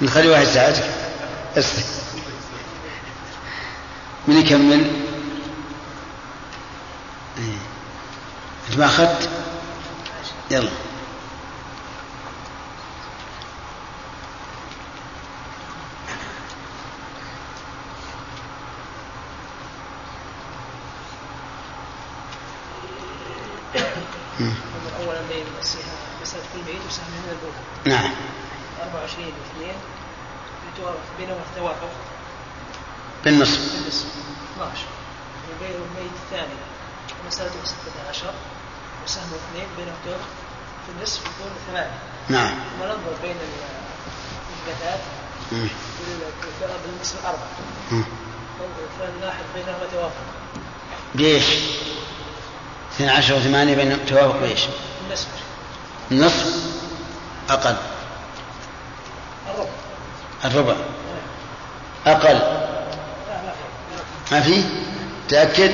نخلي واحد ساعتك من يكمل؟ إيه. أنت ما أخذت؟ يلا اولا بين السهم- كل بيت وسهم من نعم. 24 واثنين يتوافق بينهم توافق بالنصف بالنسبة 12 وبين الميت الثاني. مسألته 16 وسهم اثنين بينهم توافق في النصف يكون ثمانية. نعم. ثم ننظر بين ال- الإثباتات مم. بال- بالنصف الأربع مم. فنلاحظ بينهما توافق بإيش؟ 12 و8 بين توافق بإيش؟ النصف النصف أقل. الربع. أقل. ما في؟ تأكد.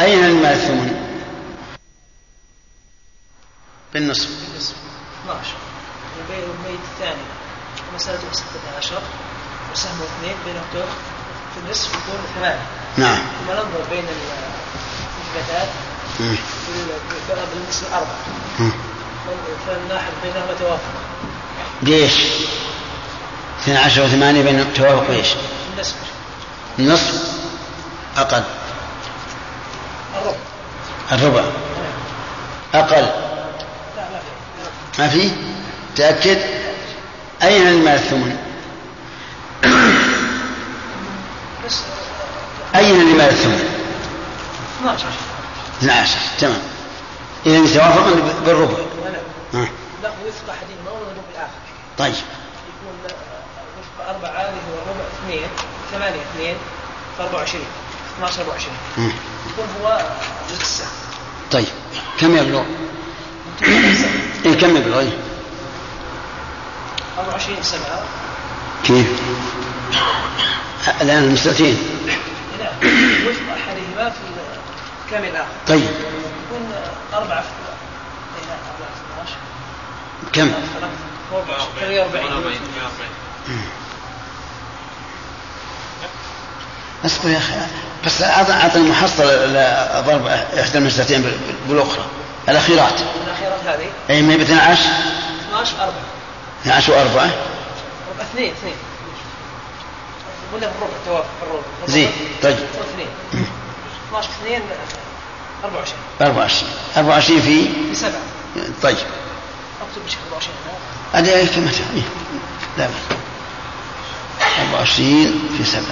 أين المال الثمن؟ بالنصف. بالنصف 12 وبين الميت الثاني مسألته 16 وسهم اثنين بينهم توافق في النصف يكون ثمانية. نعم. ثم ننظر بين ال- الإثباتات مم. بال- بالنصف الأربع. بينهما توافق بإيش؟ 12 و8 بين توافق بإيش؟ النصف النصف أقل الربع الربع أقل ما في؟ تأكد أين المال الثمن؟ أين المال الثمن؟ 12 12 تمام إذا يتوافقون بالربع ها. لا وفق أحدهما ويضرب بالآخر طيب يكون وفق أربعة هذه هو الربع اثنين ثمانية اثنين في 24 12 24 مم. يكون هو السهم طيب كم يبلغ؟ إيه كم يبلغ؟ إيه؟ 24 سبعة كيف؟ الآن المسألتين لا وفق أحدهما في الكامل الآخر طيب يكون أربعة في إيه، لا أربعة في 12 كم؟ فوق 48 أصبر يا أخي بس أعطى أعطى المحصلة ل- ضرب إحدى المسألتين بال- بالأخرى. الأخيرات. الأخيرات هذه؟ أي ما ب 12 12 4 12 و4 ربع اثنين اثنين. ولا بالربع توافق بالربع. زين طيب. اثنين 12 2 24 24 24 في؟ في سبعة. طيب. اكتب بشكل 24 هذه أي كلمة إيه. لا بأس. 24 في 7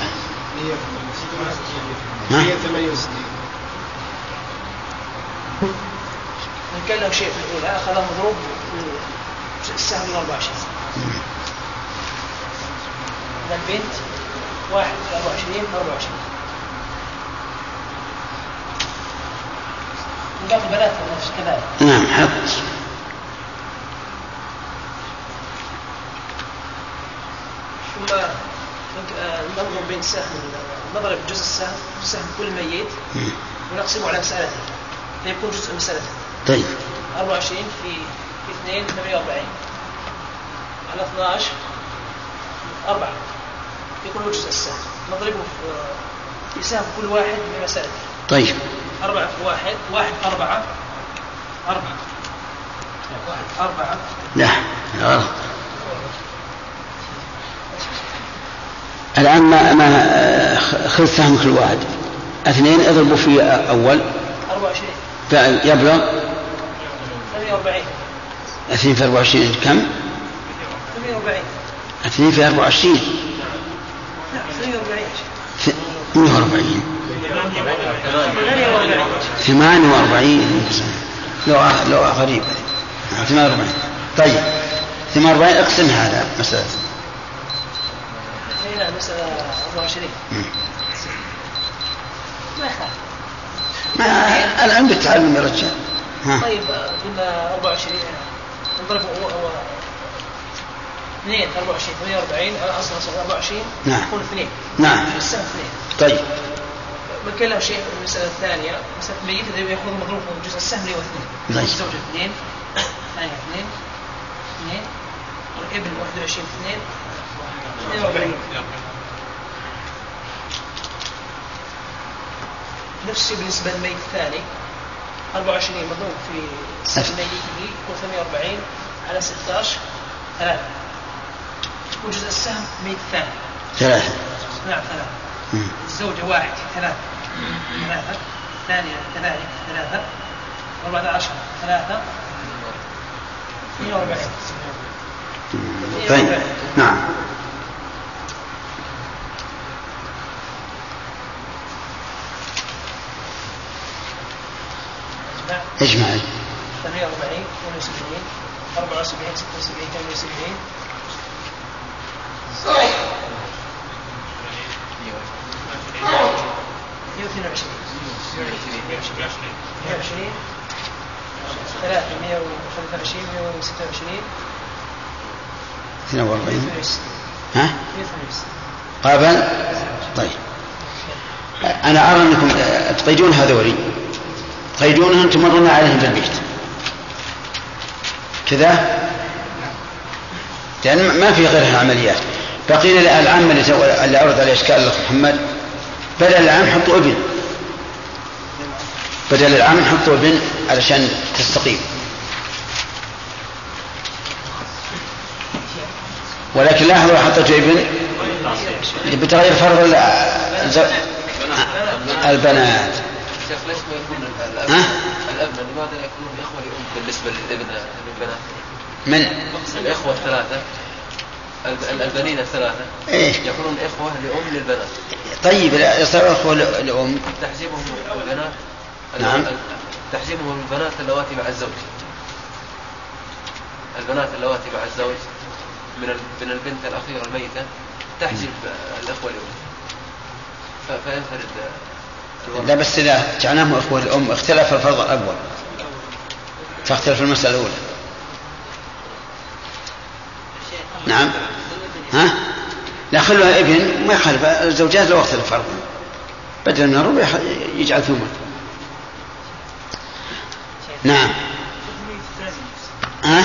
ها؟ إن كان له شيء في الأولى أخذه مضروب السهم ال 24 إذا البنت واحد في 24 24 باقي البنات كذلك. نعم حط ثم آه، نضرب بين سهم نضرب جزء السهم سهم كل ميت ونقسمه على مسألته فيكون جزء مسألته طيب. 24 في في 2 48 على 12 4 يكون جزء السهم. نضربه في في سهم كل واحد بمسألته طيب. أربعة في واحد واحد أربعة أربعة. واحد. أربعة. لا غلط الآن ما ما آه، خذ سهم كل واحد. اثنين اضربوا في أول. 24 يبلغ. 48 اثنين في 24 كم؟ 48 اثنين في 24 لا 48 48 48 لو لو غريب 48 طيب. 48 اقسم هذا مسألة. اي مسألة 24 ما يخالف. ما الآن بالتعلم يا رجال طيب قلنا 24 نضرب هو هو 2 24 48 على اصل اصل 24 نعم. يكون 2 نعم. في السنة 2 طيب. بتكلم شيء في الثانية. مسألة الميت إذا يأخذ مضروب من جزء السهم اللي هو اثنين. طيب. الزوجة اثنين. الثانية اثنين. اثنين. والابن 21 في اثنين. 42 نفس الشيء بالنسبة للميت الثاني. 24 مضروب في سهم ميته يكون 48 على 16 ثلاثة. يكون جزء السهم ميت الثاني ثلاثة. نعم ثلاثة. الزوجة واحد ثلاثة. ثلاثة. الثانية كذلك ثلاثة. أربعة عشر ثلاثة. 42 طيب. نعم. اجمع 48 72 74 76 78 122 120 ثلاثة 125 126 42 168 ها؟ 168 قابل طيب. أنا أرى أنكم تقيدون هذولي. تقيدونهم تمرون عليهم في البيت كذا؟ لأن ما في غير العمليات. بقينا العام اللي عرض عليه إشكال الأخ محمد. بدل العام حطوا ابن. بدل العام حطوا ابن علشان تستقيم. ولكن لاحظوا حطيتوا ابن. بتغير فرض البنات. شيخ ليش ما يكون ال- ها؟ الأبناء لماذا يكونون إخوة لأم بالنسبة للابن للبنات؟ من الإخوة الثلاثة الب- ال- البنين الثلاثة إيه؟ يكونون إخوة لأم للبنات طيب لا يصير أخوة ل- لأم تحزيبهم البنات نعم. تحزيبهم البنات اللواتي مع الزوج البنات اللواتي مع الزوج من من البنت الأخيرة الميتة تحجب الإخوة لأم فينفرد. لا بس إذا جعلناهم أخوة الأم اختلف الفرض الأول. تختلف المسألة الأولى. نعم. ها؟ لا خلوها ابن ما يخالف. الزوجات لو اختلف فرضا بدل من الربع يجعل ثمن نعم. ها؟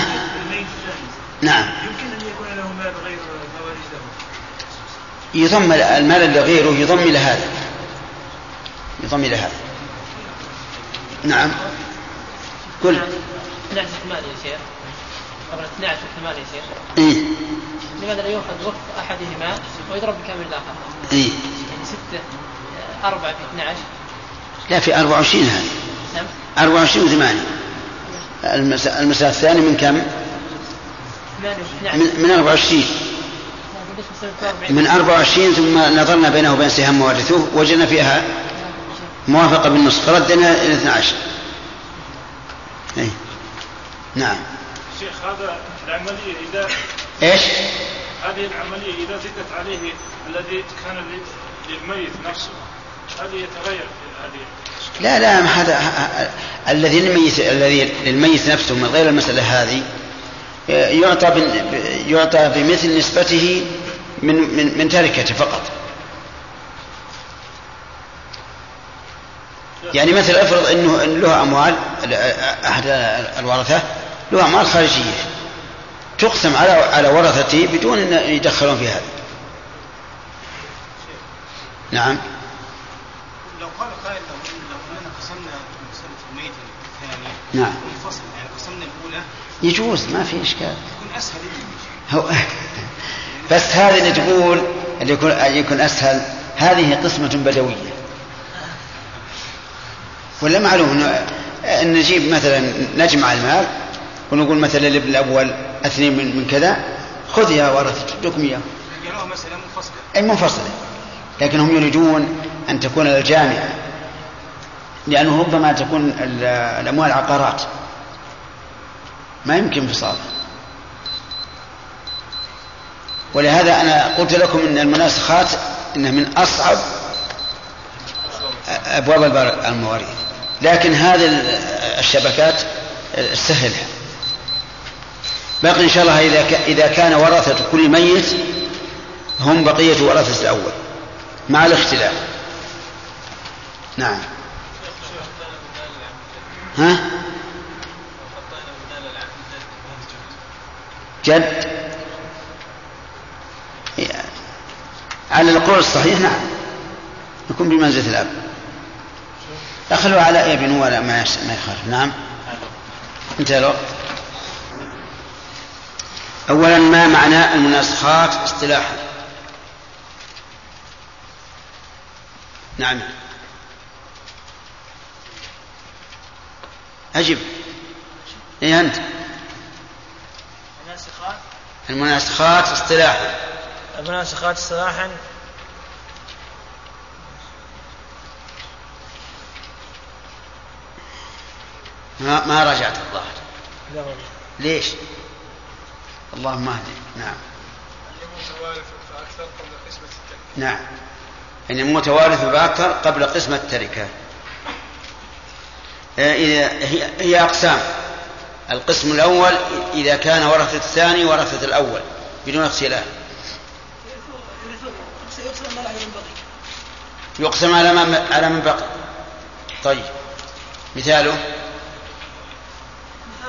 نعم. يمكن ان يكون له مال غير يضم المال اللي غيره يضم إلى هذا. يضم إلى هذا. نعم. قل. 12 ثمان يا شيخ. قبل 12 ثمان يا شيخ. إيه. لماذا لا يؤخذ وقت أحدهما ويضرب بكامل الآخر؟ إيه. يعني 6 4 في 12 لا في 24 هذه. نعم. 24 وثمانية. المس- المسألة الثانية من كم؟ 8 و12 من, من 24 قديش مسألة 40 من 24 ثم نظرنا بينه وبين سهام موارثه وجدنا فيها موافقة بالنصف. فردنا إلى 12 أي نعم. شيخ هذا العملية إذا إيش؟ هذه العملية إذا زدت عليه الذي كان لل- للميت نفسه هل يتغير هذه؟ لا لا هذا الذي للميت الذي للميت نفسه من غير المسألة هذه يعطى بن- ب- يعطى بمثل نسبته من من من تركته فقط. يعني مثل افرض انه إن له اموال أحد الورثة له اموال خارجية تقسم على على ورثته بدون إن يدخلون في هذا نعم. لو قال قائل لو اننا قسمنا مسألة الميت الثاني نعم. منفصل يعني قسمنا الأولى. يجوز ما في إشكال. يكون أسهل هو *laughs* بس هذه اللي تقول اللي يكون يكون أسهل هذه قسمة بدوية. ولا معلوم إن نجيب مثلا نجمع المال ونقول مثلا لابن الأول اثنين من, من كذا خذ يا ورثة ادوكم إياه. مسألة منفصلة. أي منفصلة. لكنهم يريدون أن تكون الجامعة لأنه ربما تكون ال- الأموال عقارات. ما يمكن انفصالها ولهذا أنا قلت لكم إن المناسخات إنها من أصعب أبواب المواريث. لكن هذه ال- الشبكات سهلها باقي إن شاء الله إذا ك- إذا كان ورثه كل ميت هم بقية ورثه الأول مع الاختلاف. نعم. ها؟ جد؟ على القول الصحيح نعم. يكون بمنزلة الأب. أخلوا على ابن ولا؟ ما يخالف. نعم. انتهى الوقت أولا ما معنى المناسخات اصطلاحا؟ نعم. أجب. إيه أنت؟ الناسخات المناسخات اصطلاحا. المناسخات اصطلاحا؟ ما, ما راجعت الظاهر. ليش؟ اللهم اهدي نعم. متوارث فأكثر قبل قسمة التركة نعم. يعني المتوارث بأكثر قبل قسمة التركة. آه، هي هي أقسام. القسم الأول إذا كان ورثة الثاني ورثة الأول بدون اختلاف. يقسم المال على من بقي يقسم على من على من بقي. طيب. مثاله؟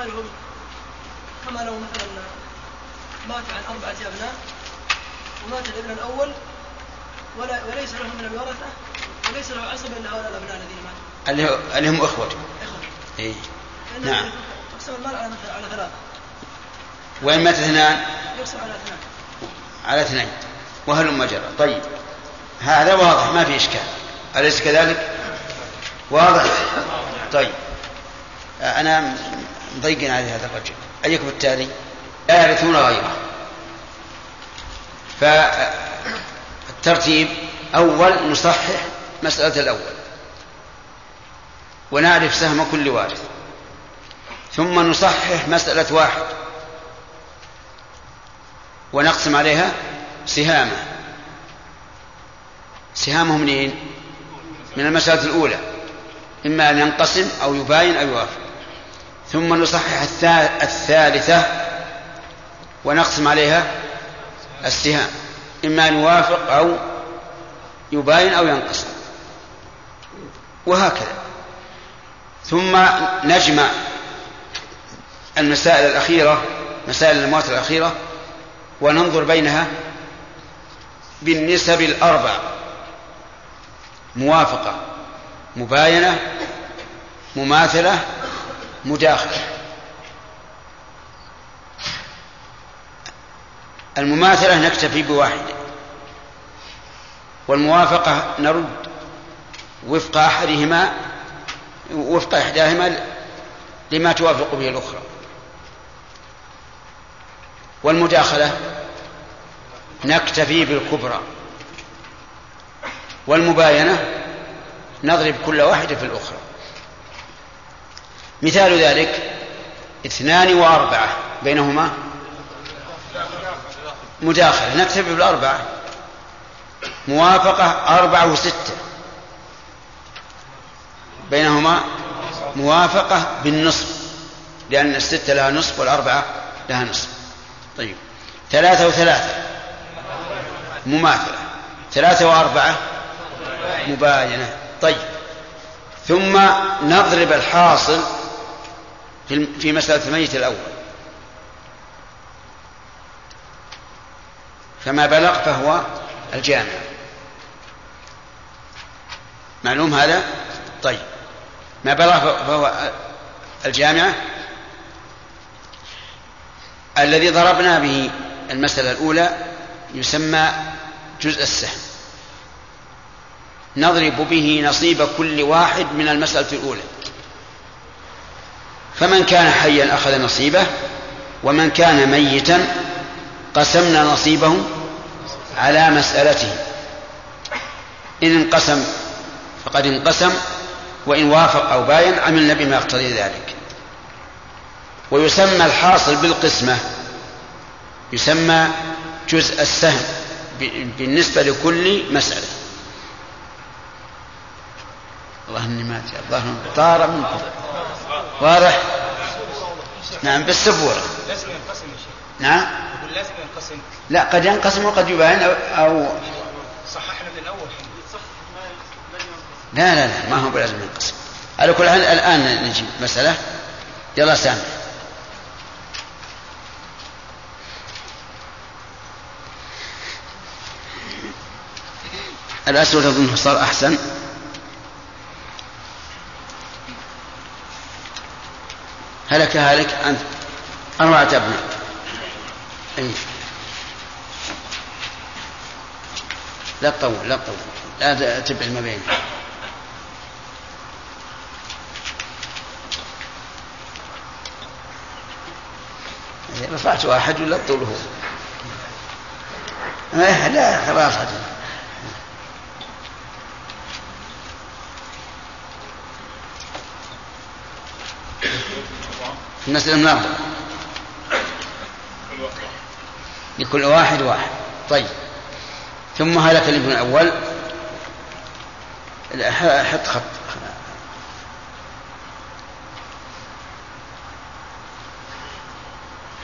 مثالهم كما لو مثلا مات عن أربعة أبناء ومات الابن الأول ولا وليس له من الورثة وليس له عصب إلا هؤلاء الأبناء الذين ماتوا. اللي, هو اللي هم إخوته إخوة. إيه. نعم. يقسم المال على على ثلاثة وإن مات اثنان؟ يقسم على اثنان. على اثنين. وهلم جرى طيب. هذا واضح ما في إشكال. أليس كذلك؟ واضح. طيب. أنا مضيق على هذا الرجل. أيكم التالي؟ لا يرثون غيره. فالترتيب أول نصحح مسألة الأول. ونعرف سهم كل وارث. ثم نصحح مسألة واحد. ونقسم عليها سهامة. سهامه منين؟ من المسألة الأولى. إما أن ينقسم أو يباين أو يوافق. ثم نصحح الثا- الثالثة ونقسم عليها السهام. إما أن يوافق أو يباين أو ينقسم وهكذا. ثم نجمع المسائل الأخيرة مسائل الأموات الأخيرة وننظر بينها بالنسب الأربع. موافقة مباينة مماثلة مداخلة المماثلة نكتفي بواحدة والموافقة نرد وفق أحدهما وفق إحداهما لما توافق به الأخرى. والمداخلة نكتفي بالكبرى. والمباينة نضرب كل واحدة في الأخرى. مثال ذلك اثنان وأربعة بينهما؟ مداخلة. نكتفي بالأربعة. موافقة أربعة وستة. بينهما؟ موافقة بالنصف لأن الستة لها نصف والأربعة لها نصف. طيب. ثلاثة وثلاثة. مماثلة. ثلاثة وأربعة. مباينة. طيب. ثم نضرب الحاصل في مسألة الميت الأول. فما بلغ فهو الجامع. معلوم هذا؟ طيب. ما بلغ فهو الجامعة الذي ضربنا به المسألة الأولى يسمى جزء السهم. نضرب به نصيب كل واحد من المسألة الأولى. فمن كان حيا أخذ نصيبه ومن كان ميتا قسمنا نصيبه على مسألته. إن انقسم فقد انقسم وإن وافق أو باين عملنا بما يقتضي ذلك. ويسمى الحاصل بالقسمة يسمى جزء السهم بالنسبة لكل مسألة. الله إني ما الظاهر طار منكم. واضح؟ نعم بالسبورة. لازم ينقسم نعم. لازم ينقسم لا قد ينقسم وقد يباين أو, أو صححنا من الأول لا لا لا ما هو بلازم ينقسم. على كل حال الآن نجيب مسألة. يلا سامع الأسود أظنه صار أحسن. هلك هالك أنت. أربعة أبناء. أي لا تطول لا تطول. لا تبع ما بين رفعت واحد ولا تطول هو. لا خلاص. حدث. المسألة أربعة لكل واحد واحد. طيب. ثم هلك الابن الأول. حط خط.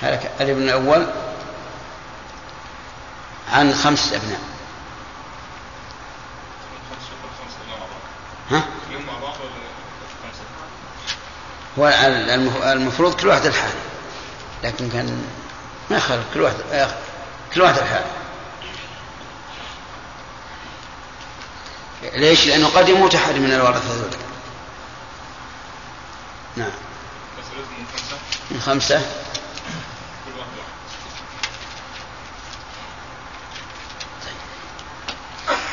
هلك الابن الأول عن خمس أبناء ها؟ هو المفروض كل واحد الحال لكن كان ما كل واحد كل واحد الحال ليش؟ لأنه قد يموت أحد من الورثة ذولا نعم. من خمسة؟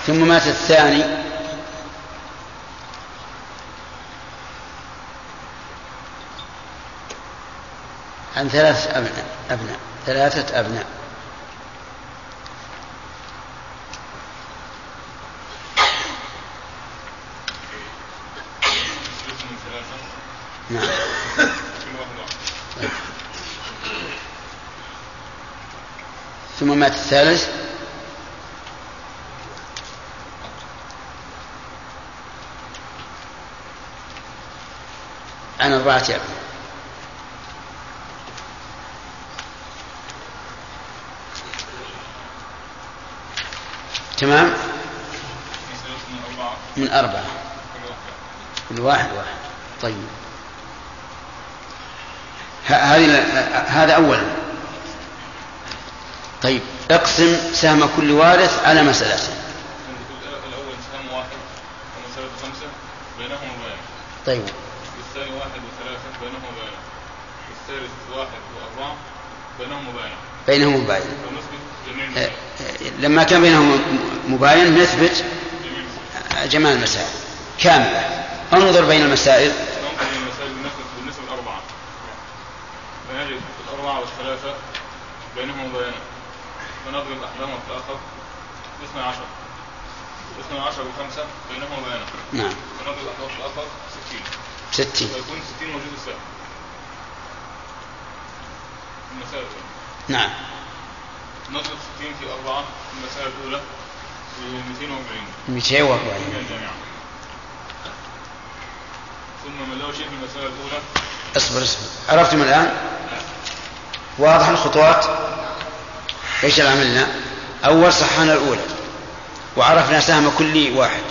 ثم مات الثاني. عن ثلاث أبناء أبناء ثلاثة أبناء. نعم. ثم مات الثالث. عن أربعة أبناء. تمام؟ من أربعة. كل واحد واحد. طيب. هذه هذا أولا طيب. اقسم سهم كل وارث على مسألته الأول سهم واحد ومسألة خمسة بينهم وبين. طيب. والثاني واحد وثلاثة بينهم وبين. والثالث واحد وأربعة بينهم وبين. بينهم جميع لما كان بينهم مباين نثبت جميع المسائل. كاملة. انظر بين المسائل ننظر بين المسائل بالنسبة بالنسبة للأربعة فنجد الأربعة والثلاثة بينهم وبينه فنضرب أحدهما في الآخر اثنى عشر اثنى عشر وخمسة بينهم وبينه نعم فنضرب أحدهما في الآخر ستين ستين فيكون ستين موجود السهم المسائل نعم نضرب ستين في أربعة في المسألة الأولى ب 240 240 جميعا. ثم من له شيء في المسألة الأولى؟ اصبر اصبر. عرفتم الآن؟ واضح الخطوات؟ إيش اللي عملنا؟ أول صححنا الأولى وعرفنا سهم كل واحد.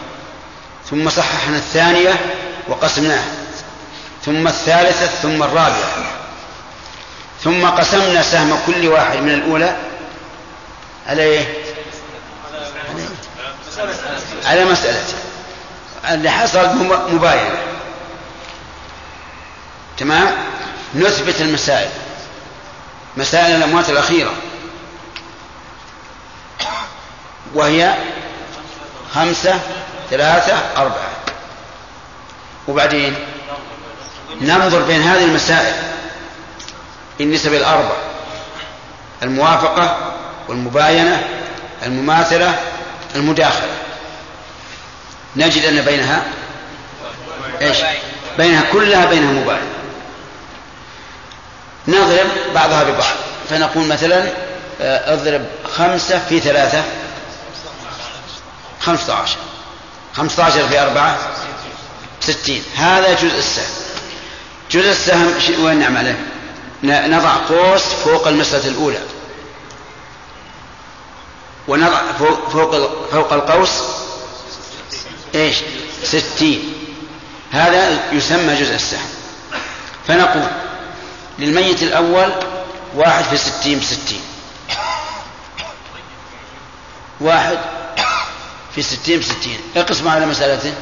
ثم صححنا الثانية وقسمناها. ثم الثالثة ثم الرابعة. ثم قسمنا سهم كل واحد من الأولى على إيه؟ على مسألته اللي حصل مباينة. تمام؟ نثبت المسائل. مسائل الأموات الأخيرة. وهي خمسة ثلاثة أربعة. وبعدين؟ ننظر بين هذه المسائل. النسب الأربع. الموافقة والمباينة المماثلة المداخلة. نجد أن بينها إيش؟ بينها كلها بينها مباينة نضرب بعضها ببعض. فنقول مثلا آه، اضرب خمسة في ثلاثة. خمسة عشر خمسة عشر في أربعة ستين. هذا جزء السهم. جزء السهم وين نعمله؟ نضع قوس فوق المسألة الأولى. ونضع فوق, فوق, القوس إيش؟ ستين. هذا يسمى جزء السهم. فنقول للميت الأول واحد في ستين بستين. واحد في ستين بستين. اقسم على مسألته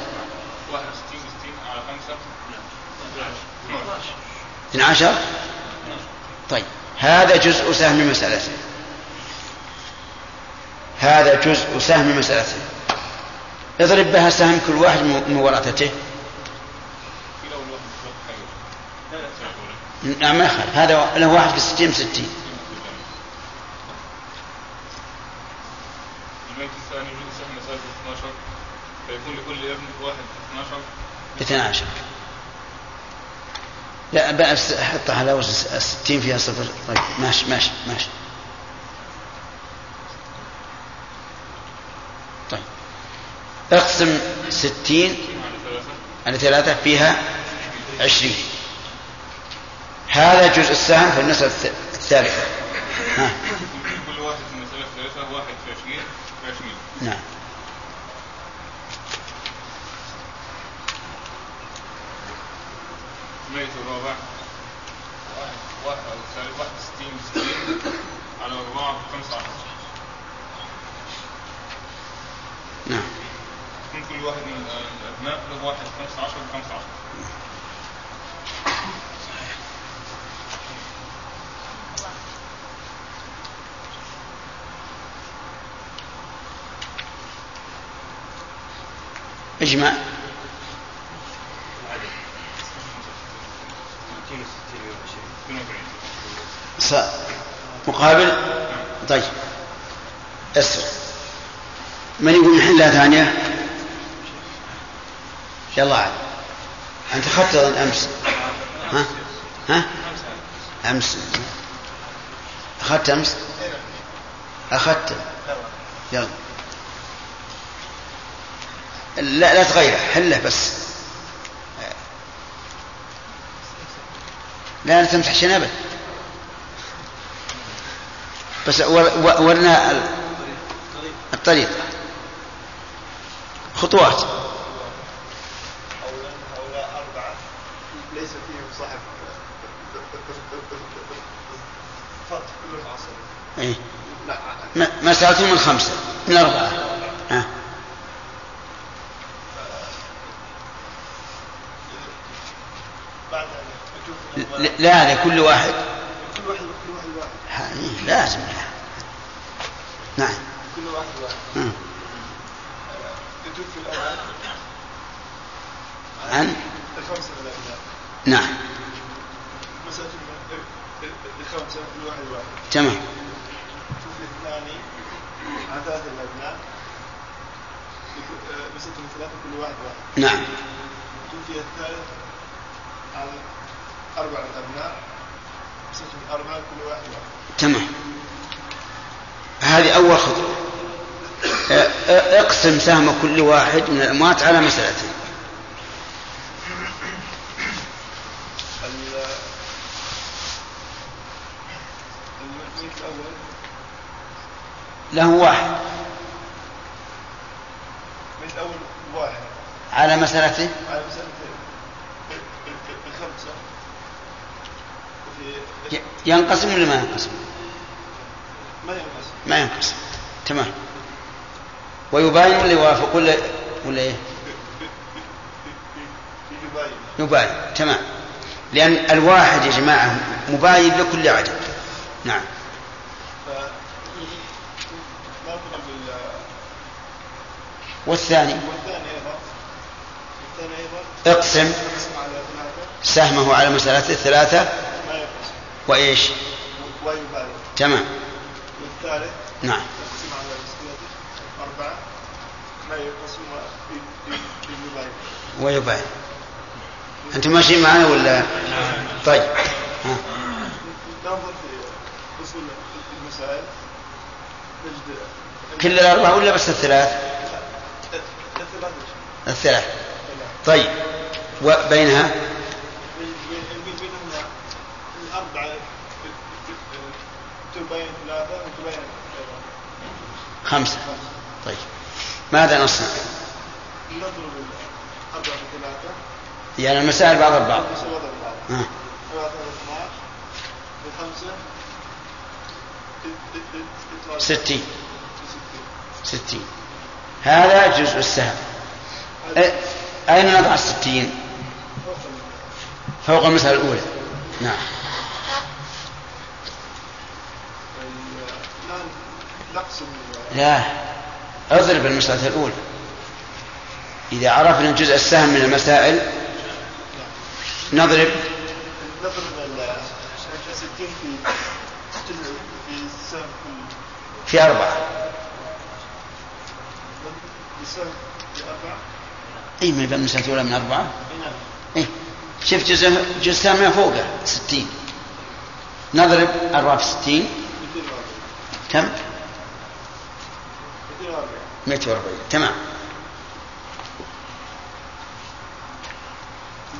واحد ستين ستين على خمسة اثنى عشر؟ طيب. هذا جزء سهم مسألته هذا جزء سهم مسألته. اضرب بها سهم كل واحد من ورثته نعم ما يخالف. هذا له واحد في ستين ستين الميت الثاني يجوز سهم مسألة 12 فيكون لكل ابن واحد 12 اثنى عشر لا بأس حطها على وزن الستين فيها صفر. طيب ماشي ماشي ماشي. أقسم ستين على ثلاثة فيها عشرين. هذا جزء السهم في المسألة الثالثة. ها. كل واحد في المسألة الثالثة واحد في 20 في 20 نعم. الميت الرابع. واحد واحد أو الثالث واحد ستين ستين. على أربعة خمسة عشر نعم يكون كل واحد من الأبناء له واحد خمسة عشر بخمسة عشر. اجمع ص... مقابل؟ طيب. أسر. من يقول نحلها ثانية؟ يلا عاد. أنت أخذت أظن أمس. ها؟ ها؟ أمس. أخذت أمس؟ أخذت. يلا. لا لا تغيره حله بس. لا تمسح شنبه بس ورنا الطريق. خطوات هؤلاء أربعة ليس فيهم صاحب. فرق كلهم عصبي إيه؟ مسألة من خمسة من أربعة. ها. لا لا لكل واحد. كل واحد كل واحد واحد. إيه، لازم. نعم. كل واحد واحد. مم. يتوفي الأول. عن؟ الخمسة من الأبناء نعم. واحد تمام. الأبناء ثلاثة كل واحد واحد نعم. توفي الثالث عن أربعة الأبناء من أربعة كل واحد واحد تمام. هذه أول خطوة. اقسم سهم كل واحد من الأموات على مسألته ال- الميت الأول له واحد. من أول واحد. على مسألته على مسألة الخمسة وفي ي- ينقسم ولا ما ينقسم؟ ما ينقسم. ما ينقسم. تمام. ويباين ولا يوافق ولا ولا إيه؟ يباين. يباين. تمام. لأن الواحد يا جماعة مباين لكل عدد. نعم ف نضرب ال والثاني. اقسم سهمه على مسألته الثلاثة وإيش؟ تمام. والثالث نعم. نقسم على مسألته أربعة ما ويباين أنتم ماشيين معنا ولا؟ طيب. ها. كل الأربعة ولا بس الثلاث؟ الثلاث. طيب. وبينها؟ خمسة. طيب. ماذا نصنع؟ نضرب الأربعة في ثلاثة يعني المسائل بعض البعض. ستين. ستين. هذا جزء السهم. أين نضع الستين؟ فوق المسألة الأولى. نعم. لا. اضرب المسألة الأولى. إذا عرفنا جزء السهم من المسائل نضرب. نضرب ال 60 في في أربعة في أربعة. اي من الباب النسخه الاولى من أربعة. اي شفت جزء جزء ثاني فوقه 60 نضرب أربعة في 60 كم؟ 240 تمام.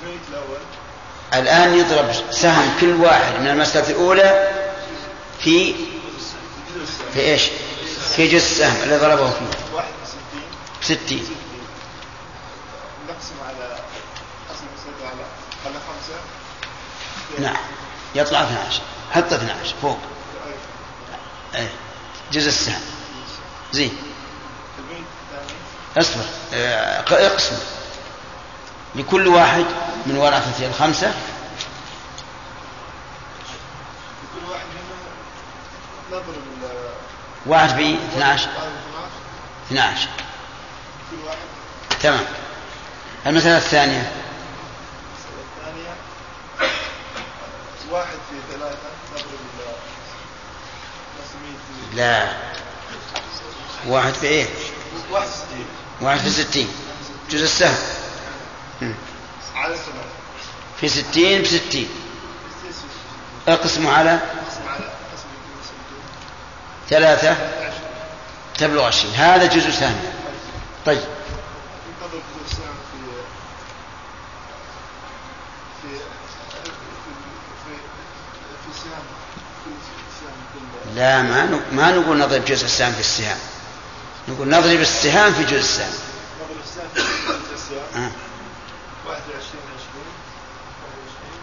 البيت الأول الآن يضرب سهم كل واحد من المسألة الأولى في في إيش؟ في جزء السهم اللي ضربه فيه. 61 60 على على خمسة؟ نعم. يطلع 12 حط 12 فوق. أيه. جزء السهم زين. اصبر. آه، اقسم. لكل واحد من ورثته الخمسة. لكل واحد نضرب واحد ب 12 12 تمام. المسألة الثانية. المسألة الثانية واحد في ثلاثة نضرب في لا. واحد في إيه؟ واحد ستين. واحد في ستين. جزء السهم. على في ستين بستين ستين. ستين. اقسموا على ثلاثة. تبلغ عشرين. هذا جزء سهم طيب ننتظر كل سهم في في في في في سهم كل سهم كل لا ما ما نقول نضرب جزء السهم في السهام نقول نضرب السهام في جزء السهم. نضرب السهم في السهم. آه. 21 20 21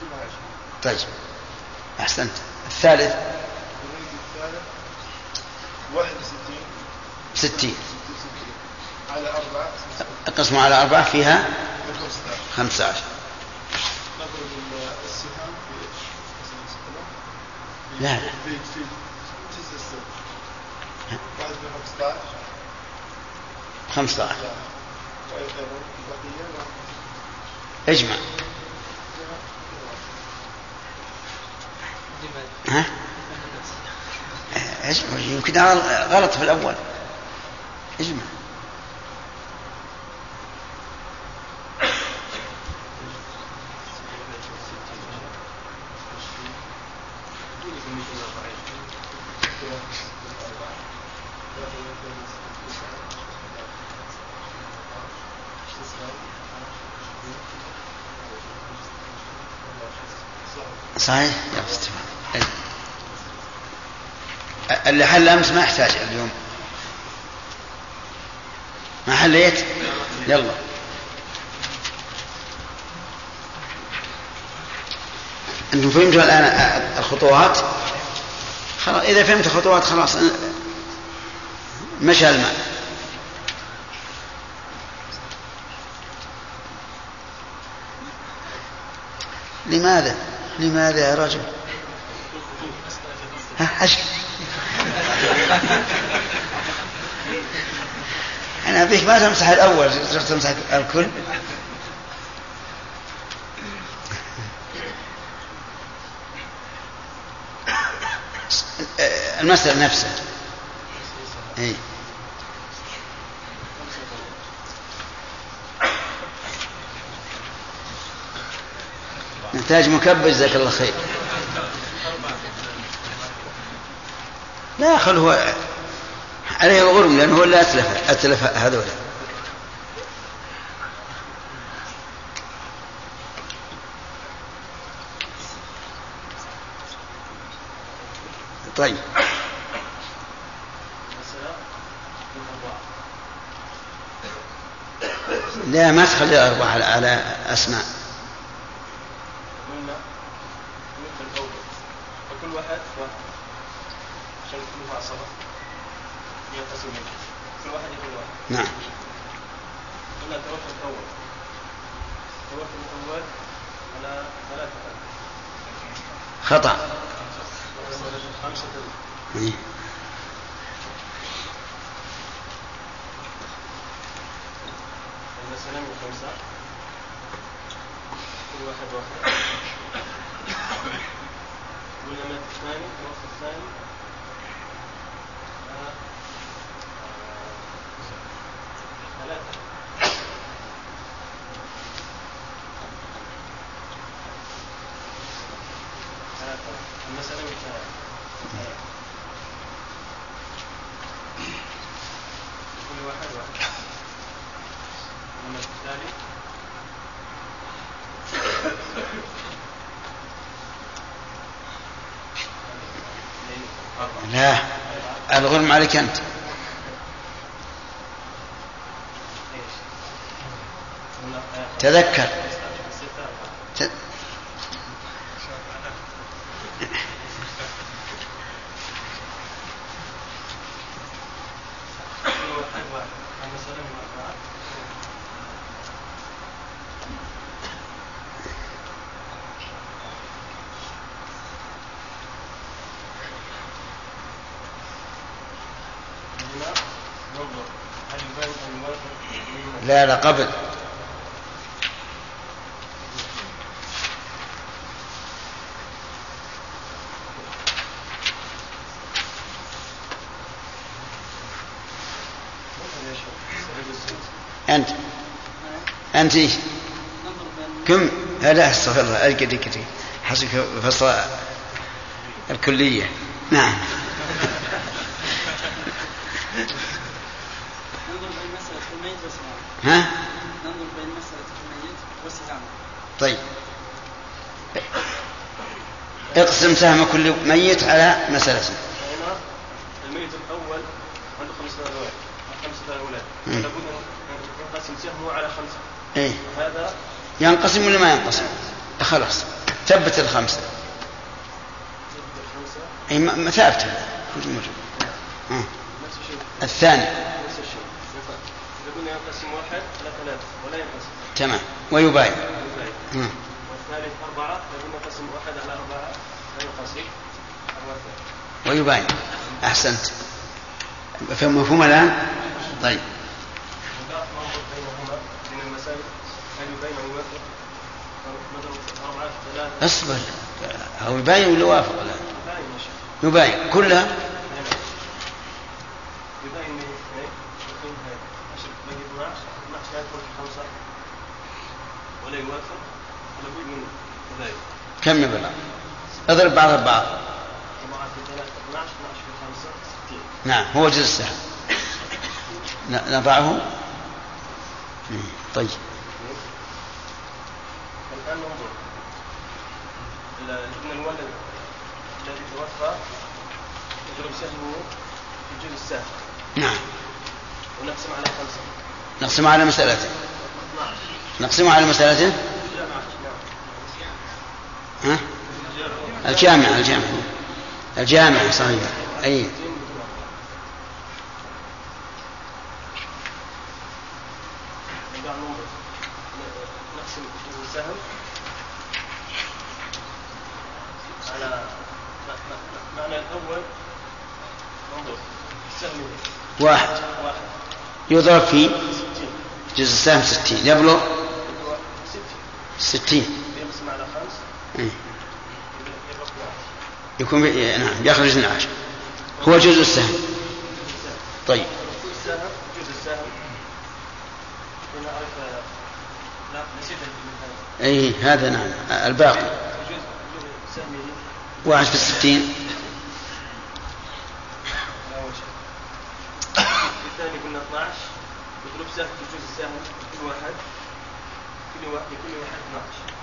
22 طيب. أحسنت. الثالث. البيت الثالث 61 ستين. 66 على أربعة. اقسموا على أربعة فيها 15 خمسة عشر نضرب ال- السهام في قسم المسألة لا. لا في في جزء السهم واحد في 15 خمسة عشر. اجمع. ها؟ اجمع. يمكن غلط في الأول. اجمع. صحيح؟ اللي حل أمس ما يحتاج اليوم. ما حليت؟ يلا. أنتم فهمتوا الآن الخطوات؟ خلاص إذا فهمت الخطوات خلاص مشى الماء. لماذا؟ لماذا يا رجل؟ ها أنا أبيك ما تمسح الأول تمسح الكل. المسألة نفسها أي نحتاج مكبر جزاك الله خير. لا خل هو عليه الغرم لأنه هو اللي أتلف أتلف هذولا طيب. لا ما تخلي أربعة على أسماء قلنا مثل الأول فكل واحد واحد عشان كلها عصبة ينقسم منه كل واحد يكون واحد نعم قلنا التوكل الأول التوكل الأول على ثلاثة خطأ خمسة إيه. المسألة من خمسة كل واحد واحد والأمد الثاني الوقت الثاني على ثلاثة ثلاثة المسألة من ثلاثة كل واحد واحد الأمد الثاني لا الغرم عليك أنت. تذكر ت- كل واحد واحد المسألة من أربعة هنا ننظر هل يبان أن يوافق لا لا قبل. أنت. أنت. إيش؟ كم هذا استغفر الله. فصل الكلية. نعم ننظر بين مسألة الميت واستدامة ها ننظر بين مسألة الميت واستدامة طيب اقسم سهم كل ميت على مسألته هنا الميت الأول عنده خمسة أولاد خمسة أولاد. لابد أن ينقسم سهمه على خمسة. إيه. هذا ينقسم ولا ما ينقسم؟ خلاص. ثبت الخمسة. أي ما ثابتة موجود آه. الشيء. الثاني. نفس الشيء. قلنا ينقسم واحد على ثلاثة ولا ينقسم. تمام. ويباين. يباين. آه. والثالث أربعة إذا قلنا نقسم واحد على أربعة لا ينقسم ويباين أحسنت. مفهوم الآن؟ طيب. أصبر. أو يباين ولا وافق شيخ يباين كلها؟ يبين من اثنين يكون هذا نعم هو جزء السهم. نضعه. طيب. الآن ننظر ابن الولد الذي توفى يضرب سهمه في الجزء الساهم نعم. ونقسم على خمسة نقسم على مسألته نقسم على مسألته ها؟ الجامعة الجامعة الجامعة صحيح. أي نقسم السهم على معنى الأول انظر السهم واحد واحد يضرب في جزء السهم ستين. يبلغ ستين. إيه. يبقى 12 يكون بي... نعم يخرج 12 هو جزء السهم. طيب. اي هذا نعم الباقي. واحد في الستين أول شيء في الثاني قلنا 12 يضرب سهم في جزء السهم كل واحد كل واحد لكل واحد 12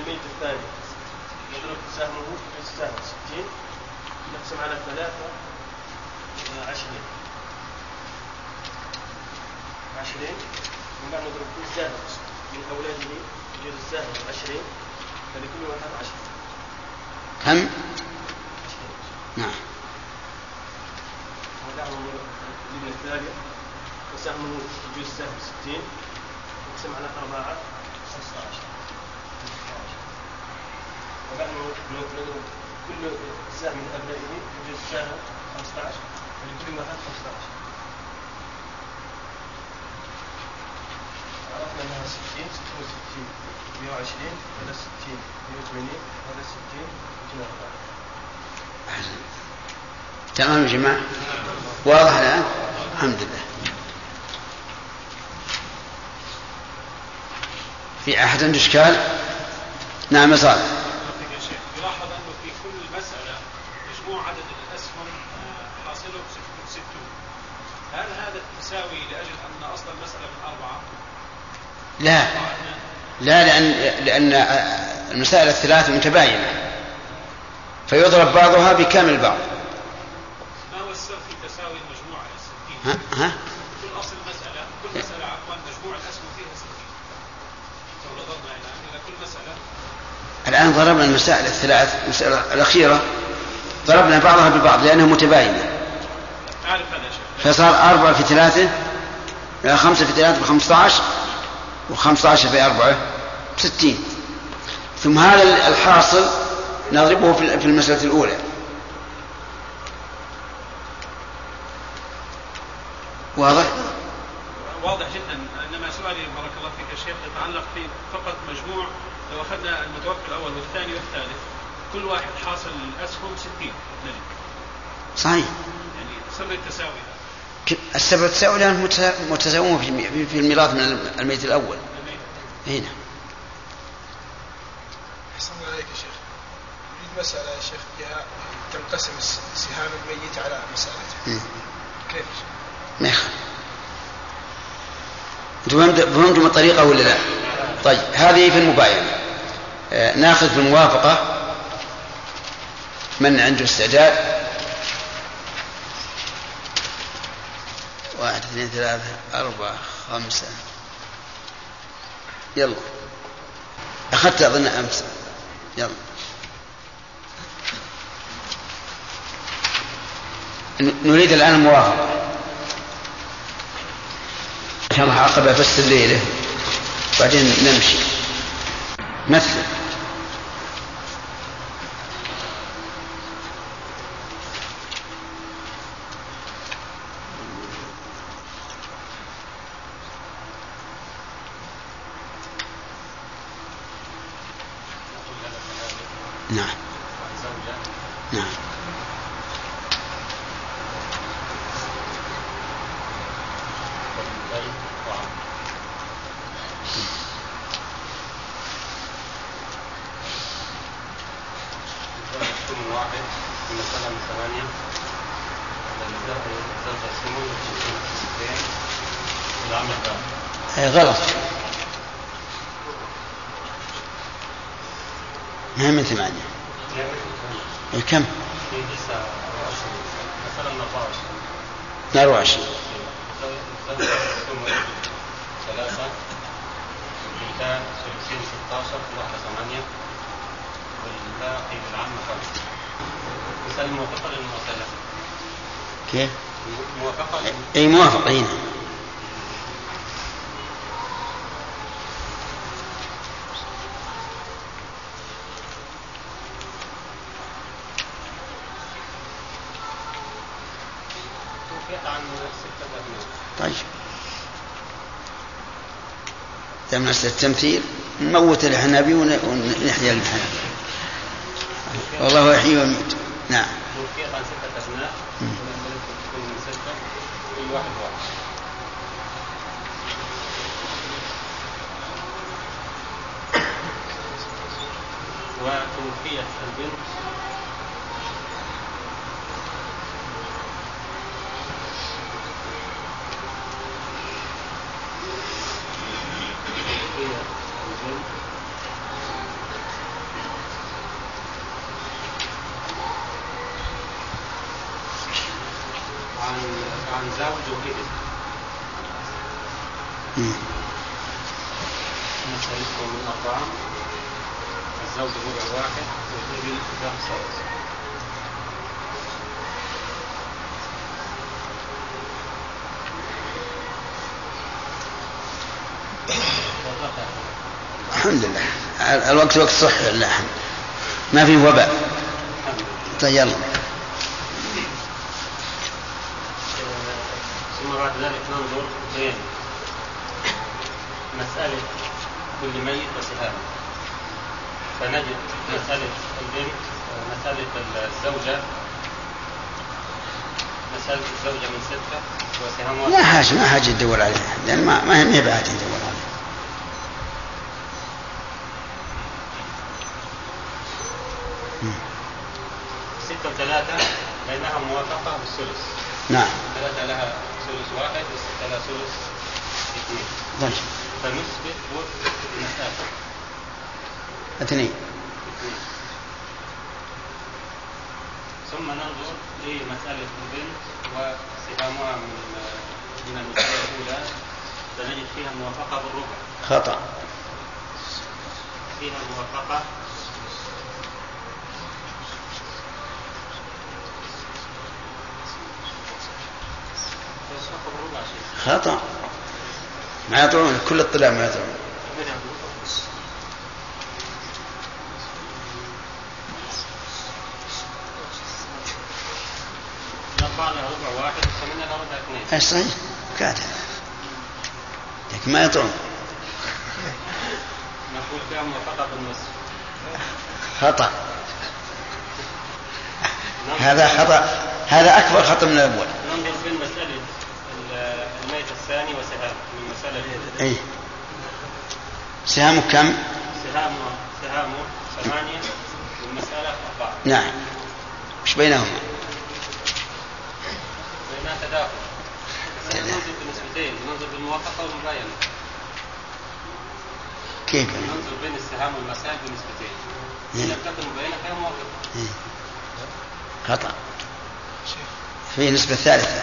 الميت الثاني. يضرب سهمه في السهم 60 نقسم على ثلاثة آه، عشرين. عشرين. وبعد نضرب كل سهم من أولاده يجوز السهم عشرين. فلكل واحد عشرة. كم؟ نعم. وسهمه يجوز السهم 60 نقسم على أربعة 15 وبعد نضرب كل سهم من أبنائه يجوز السهم 15 ولكل واحد 15 عرفنا انها 60 66 120 هذا 60 180 هذا 60 240 أحسن تمام يا جماعة؟ واضح الآن؟ الحمد لله. في أحد عنده إشكال؟ نعم يا صالح. يلاحظ أنه في كل مسألة مجموع عدد الأسهم آه، حاصله 60 هل هذا التساوي لاجل ان اصل المساله من اربعه؟ لا. لا لأن لأن المسائل الثلاث متباينة. فيضرب بعضها بكامل بعض. ما هو السر في تساوي المجموع على 60 ها؟ ها؟ كل أصل المساله كل مسألة عفوا مجموع الاسهم فيها 60 لو نظرنا إلى إلى كل مسألة. الآن ضربنا المسائل الثلاث المسألة الأخيرة. ضربنا بعضها ببعض لأنها متباينة. هذا فصار أربعة في ثلاثة لا خمسة في ثلاثة بخمسة عشر. وخمسة عشر في أربعة بستين ثم هذا الحاصل نضربه في المسألة الأولى. واضح؟ واضح جدا. إنما سؤالي بارك الله فيك يا شيخ يتعلق في فقط مجموع لو أخذنا المتوفى الأول والثاني والثالث كل واحد حاصل الاسهم 60 ملك صحيح. يعني سر التساوي. السبب التساوي لأنهم مت- متساوون في المي- في الميراث من الم- الميت الأول هنا أحسن عليك يا شيخ يريد مسألة يا شيخ فيها تنقسم سهام الميت على مسألته مم. كيف؟ ما يخالف فهمتم الطريقة ولا لا؟ طيب هذه في المباينة آه، ناخذ في الموافقة من عنده استعداد واحد اثنين ثلاثة أربعة خمسة. يلا. أخذت أظن أمس. يلا. نريد الآن الموافقة إن شاء الله عقب بس الليلة. بعدين نمشي. مثل نعم نعم كل واحد في مسألة من ثمانية زوجة سمو وستين العمل ده أي غلط ما هي من ثمانية إيه، كم؟ في تسعة وعشرين مثلا 24 نار وعشرين ثلاثة البنتان ثلثين 16 واحدة ثمانية والباقي بالعامة خمسة مثال الموافقة للمواصلة كيف؟ موافقة أبناء طيب. أصل التمثيل نموت الحنابي ون- ونحيا الحنابي. والله يحيي ويميت. نعم. توفيت عن ستة أبناء كل واحد واحد. وتوفيت البنت. عن عن زوج وابن. نسألكم من أربعة. الزوج ربع واحد والابن ضعف ثالث الحمد لله. ال- الوقت وقت صح لله الحمد ما في وباء. طيب يلا. ثم بعد ذلك ننظر بين مسألة كل ميت وسهامه فنجد مسألة البنت مسألة الزوجة. مسألة الزوجة من ستة. وسهامها لا حاجة ما حاجة تدور عليها. لأن ما ما هي بعد تدور عليها. ستة وثلاثة بينها موافقة بالثلث. نعم. ثلاثة لها ثلث واحد والستة لها ثلث اثنين. طيب فنثبت وفق المسافة. اثنين. ثم ننظر لمسألة البنت وسهامها من من المسألة الأولى. سنجد فيها موافقة بالربع. خطأ. فيها موافقة. خطأ. ما يطلعون كل الطلاب ما يطلعون الأربعة لها ربع واحد والثمانية لها ربع اثنين إيش صحيح؟ كاتب. لكن ما يطلعون نقول بالنصف خطأ. هذا خطأ. هذا أكبر خطأ من الأول. ننظر بين مسألة ال- الميت الثاني وسهام. من مسألة أي سهامك كم؟ سهامه سهامه ثمانية. والمسألة أربعة. نعم. مش بينهما؟ بينها تداخل ننظر بالنسبتين ننظر بالموافقة والمباينة كيف؟ ننظر بين السهام والمسائل بنسبتين إيه. إذا كانت المباينة فيها موافقة. إيه. خطأ. في نسبة ثالثة.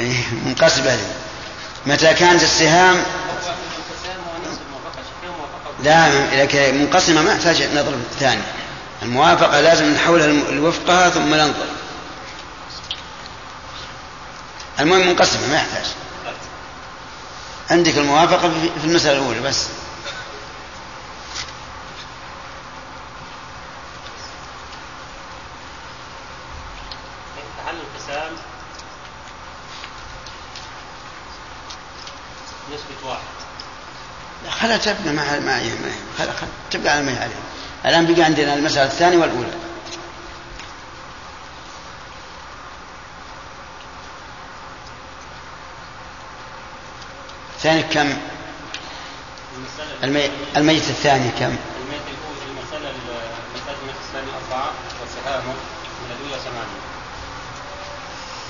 إيه، منقسمة هذه متى كانت السهام؟ لا لكن منقسمة ما يحتاج نظر ثاني. الموافقة لازم نحولها لوفقها ثم ننظر. المهم منقسمة ما يحتاج. عندك الموافقة في المسألة الأولى بس. تحل القسام. نسبة واحد. لا خلا تبقى مع مع ما خلا تبقى على ما هي عليه الآن بقى عندنا المسألة الثانية والأولى. الثاني كم؟ الميت الثاني كم؟ الميت الأول المسألة المسألة الثاني أربعة وسهامه من الأولى ثمانية.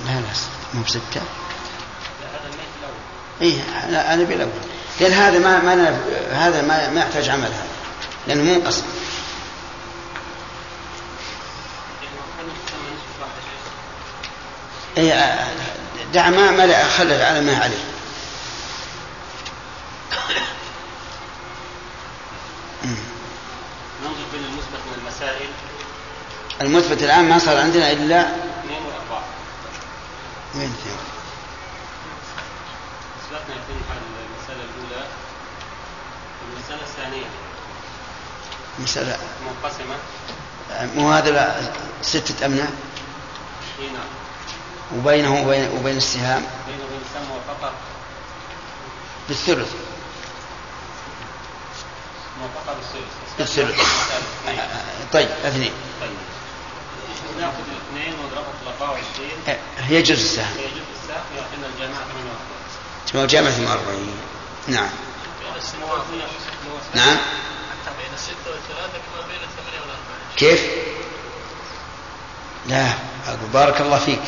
لا لا مو بستة. لا هذا الميت الأول. إيه أنا أنا بالأول قال هذا ما ما هذا ما ما يحتاج عمل هذا لأنه منقسم. اي آه، دع ما ما خلي على ما عليه ننظر بين المثبت من المسائل المثبت الآن ما صار عندنا إلا اثنين وأربعة. وين اثنين؟ اثبتنا يكون على المسألة الأولى. المسألة الثانية. مسألة منقسمة. مو هذا ستة أمناء إي نعم. وبينه وبين, وبين السهام. بين وبين السهم موافقه بالثلث. موافقه بالثلث. بالثلث. طيب اثنين. طيب. 24 هي جزء. السهم هي جزء السهم الجامعة 48 تسمى جامعة 48 نعم. نعم. كيف؟ لا أقول بارك الله فيك.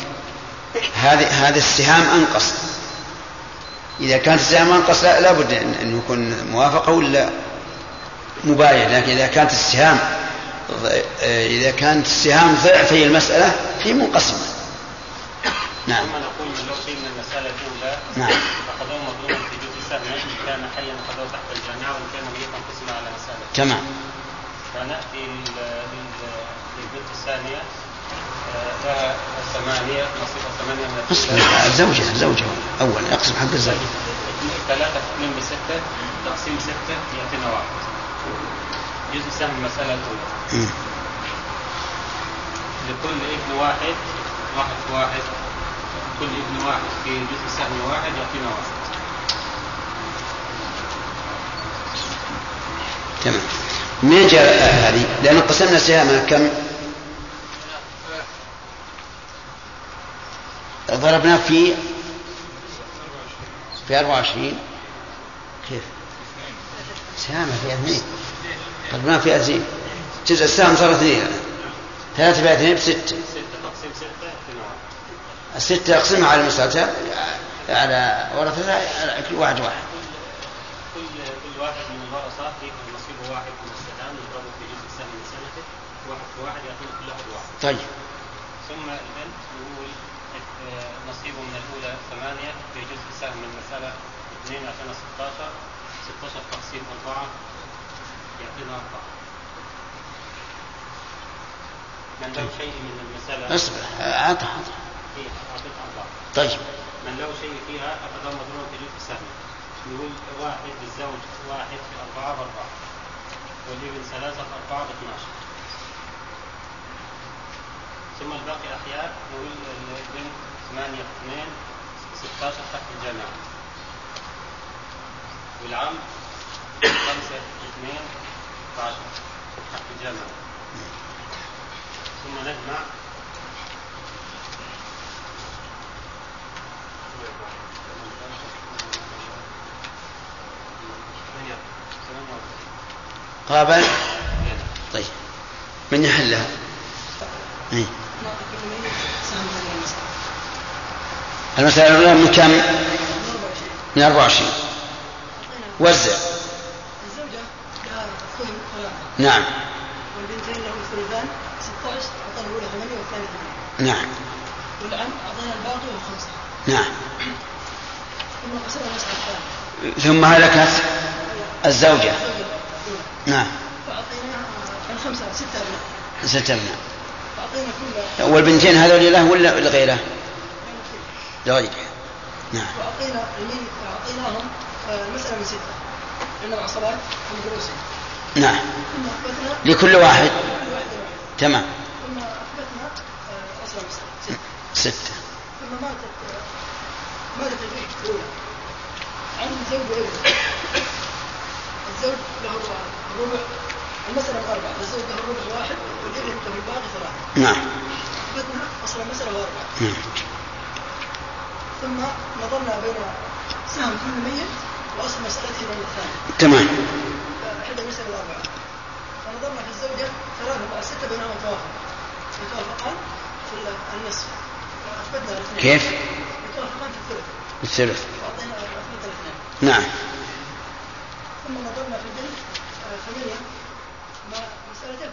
هذه هذا السهام أنقص. إذا كانت السهام أنقص لا لابد أن يكون موافقة ولا مباين لكن إذا كانت السهام إذا كانت السهام ضعفي المسألة في منقسمة. نعم. ثم نقول لو المسألة الأولى نعم. مضروبا في جزء سهم إن كان حيا تحت كان ميتا قسم على مسألة. تمام. لل- للبنت الثانية آه، لها ثمانية نصيبها ثمانية من اصبر الثلاث زوجها زوجها. أول أقسم حق الزوج. ثلاثة اثنين بستة تقسيم ستة يعطينا واحد. جزء سهم المسألة الأولى. لكل ابن واحد واحد في واحد كل ابن واحد في جزء سهم واحد يعطينا واحد تمام منين جاء هذه؟ لأن قسمنا سهامها كم؟ ضربنا في في 24 كيف؟ سهامها في أثنين ضربناها في اثنين جزء السهم صار اثنين. ثلاثة في اثنين بستة. ستة تقسيم ستة الستة أقسمها على المسألة على ورثتها على كل واحد واحد. كل كل واحد من الورثة يأخذ نصيبه واحد من السهام نضربه في جزء سهم من سنته. واحد في واحد يعطينا كل واحد واحد. طيب. ثم البنت نقول آه، نصيبه من الأولى ثمانية في جزء سهم من المسألة اثنين يعطينا 16 16 تقسيم أربعة. يعطينا أربعة من له شيء من المسألة اصبر عطى عطى إيه طيب. من له شيء فيها مضروب في جزء سهم نقول واحد للزوج واحد في أربعة بأربعة والابن ثلاثة في أربعة باثناشر ثم الباقي أحياء نقول الابن ثمانية في اثنين 16 تحت الجامعة. والعم خمسة اثنين 12 تحت الجامعة ثم نجمع. قابل؟ طيب. من يحلها؟ إيه. المسألة الأولى من كم؟ من 24 وزع الزوجة لها ثمن ثلاثة نعم. والبنتين لهم ثلثان 16 أعطانا الأولى ثمانية والثانية ثمانية. نعم. والعم أعطانا الباقي وهو خمسة نعم. ثم قسمنا المسألة الثانية ثم هلكت الزوجة. الأولى نعم. فأعطيناها الخمسة ستة أبناء. ستة أبناء. فأعطينا كل والبنتين هذول له ولا لغيره؟ لغيره نعم. وأعطينا أعطيناهم آه، المسألة من ستة. لأنهم عصبات من دروسهم. نعم. لكل واحد. تمام. ستة. ستة ثم ماتت ماتت الأولى عن زوج وابن الزوج له الربع المسألة أربعة الزوج له الربع واحد والابن له الباقي ثلاثة نعم. أثبتنا أصل المسألة أربعة نعم. ثم نظرنا بين سهم كل ميت وأصل مسألته من الثاني تمام. إحدى المسألة الأربعة. فنظرنا في الزوجة ثلاثة ستة بينهما توافق يتوافقان في النصف. فأثبتنا الاثنين. كيف؟ يتوافقان في الثلث. الثلث. وأعطينا أثبتنا الاثنين. نعم. ثم نظرنا في البنت آه، ثمانية ما مسألتين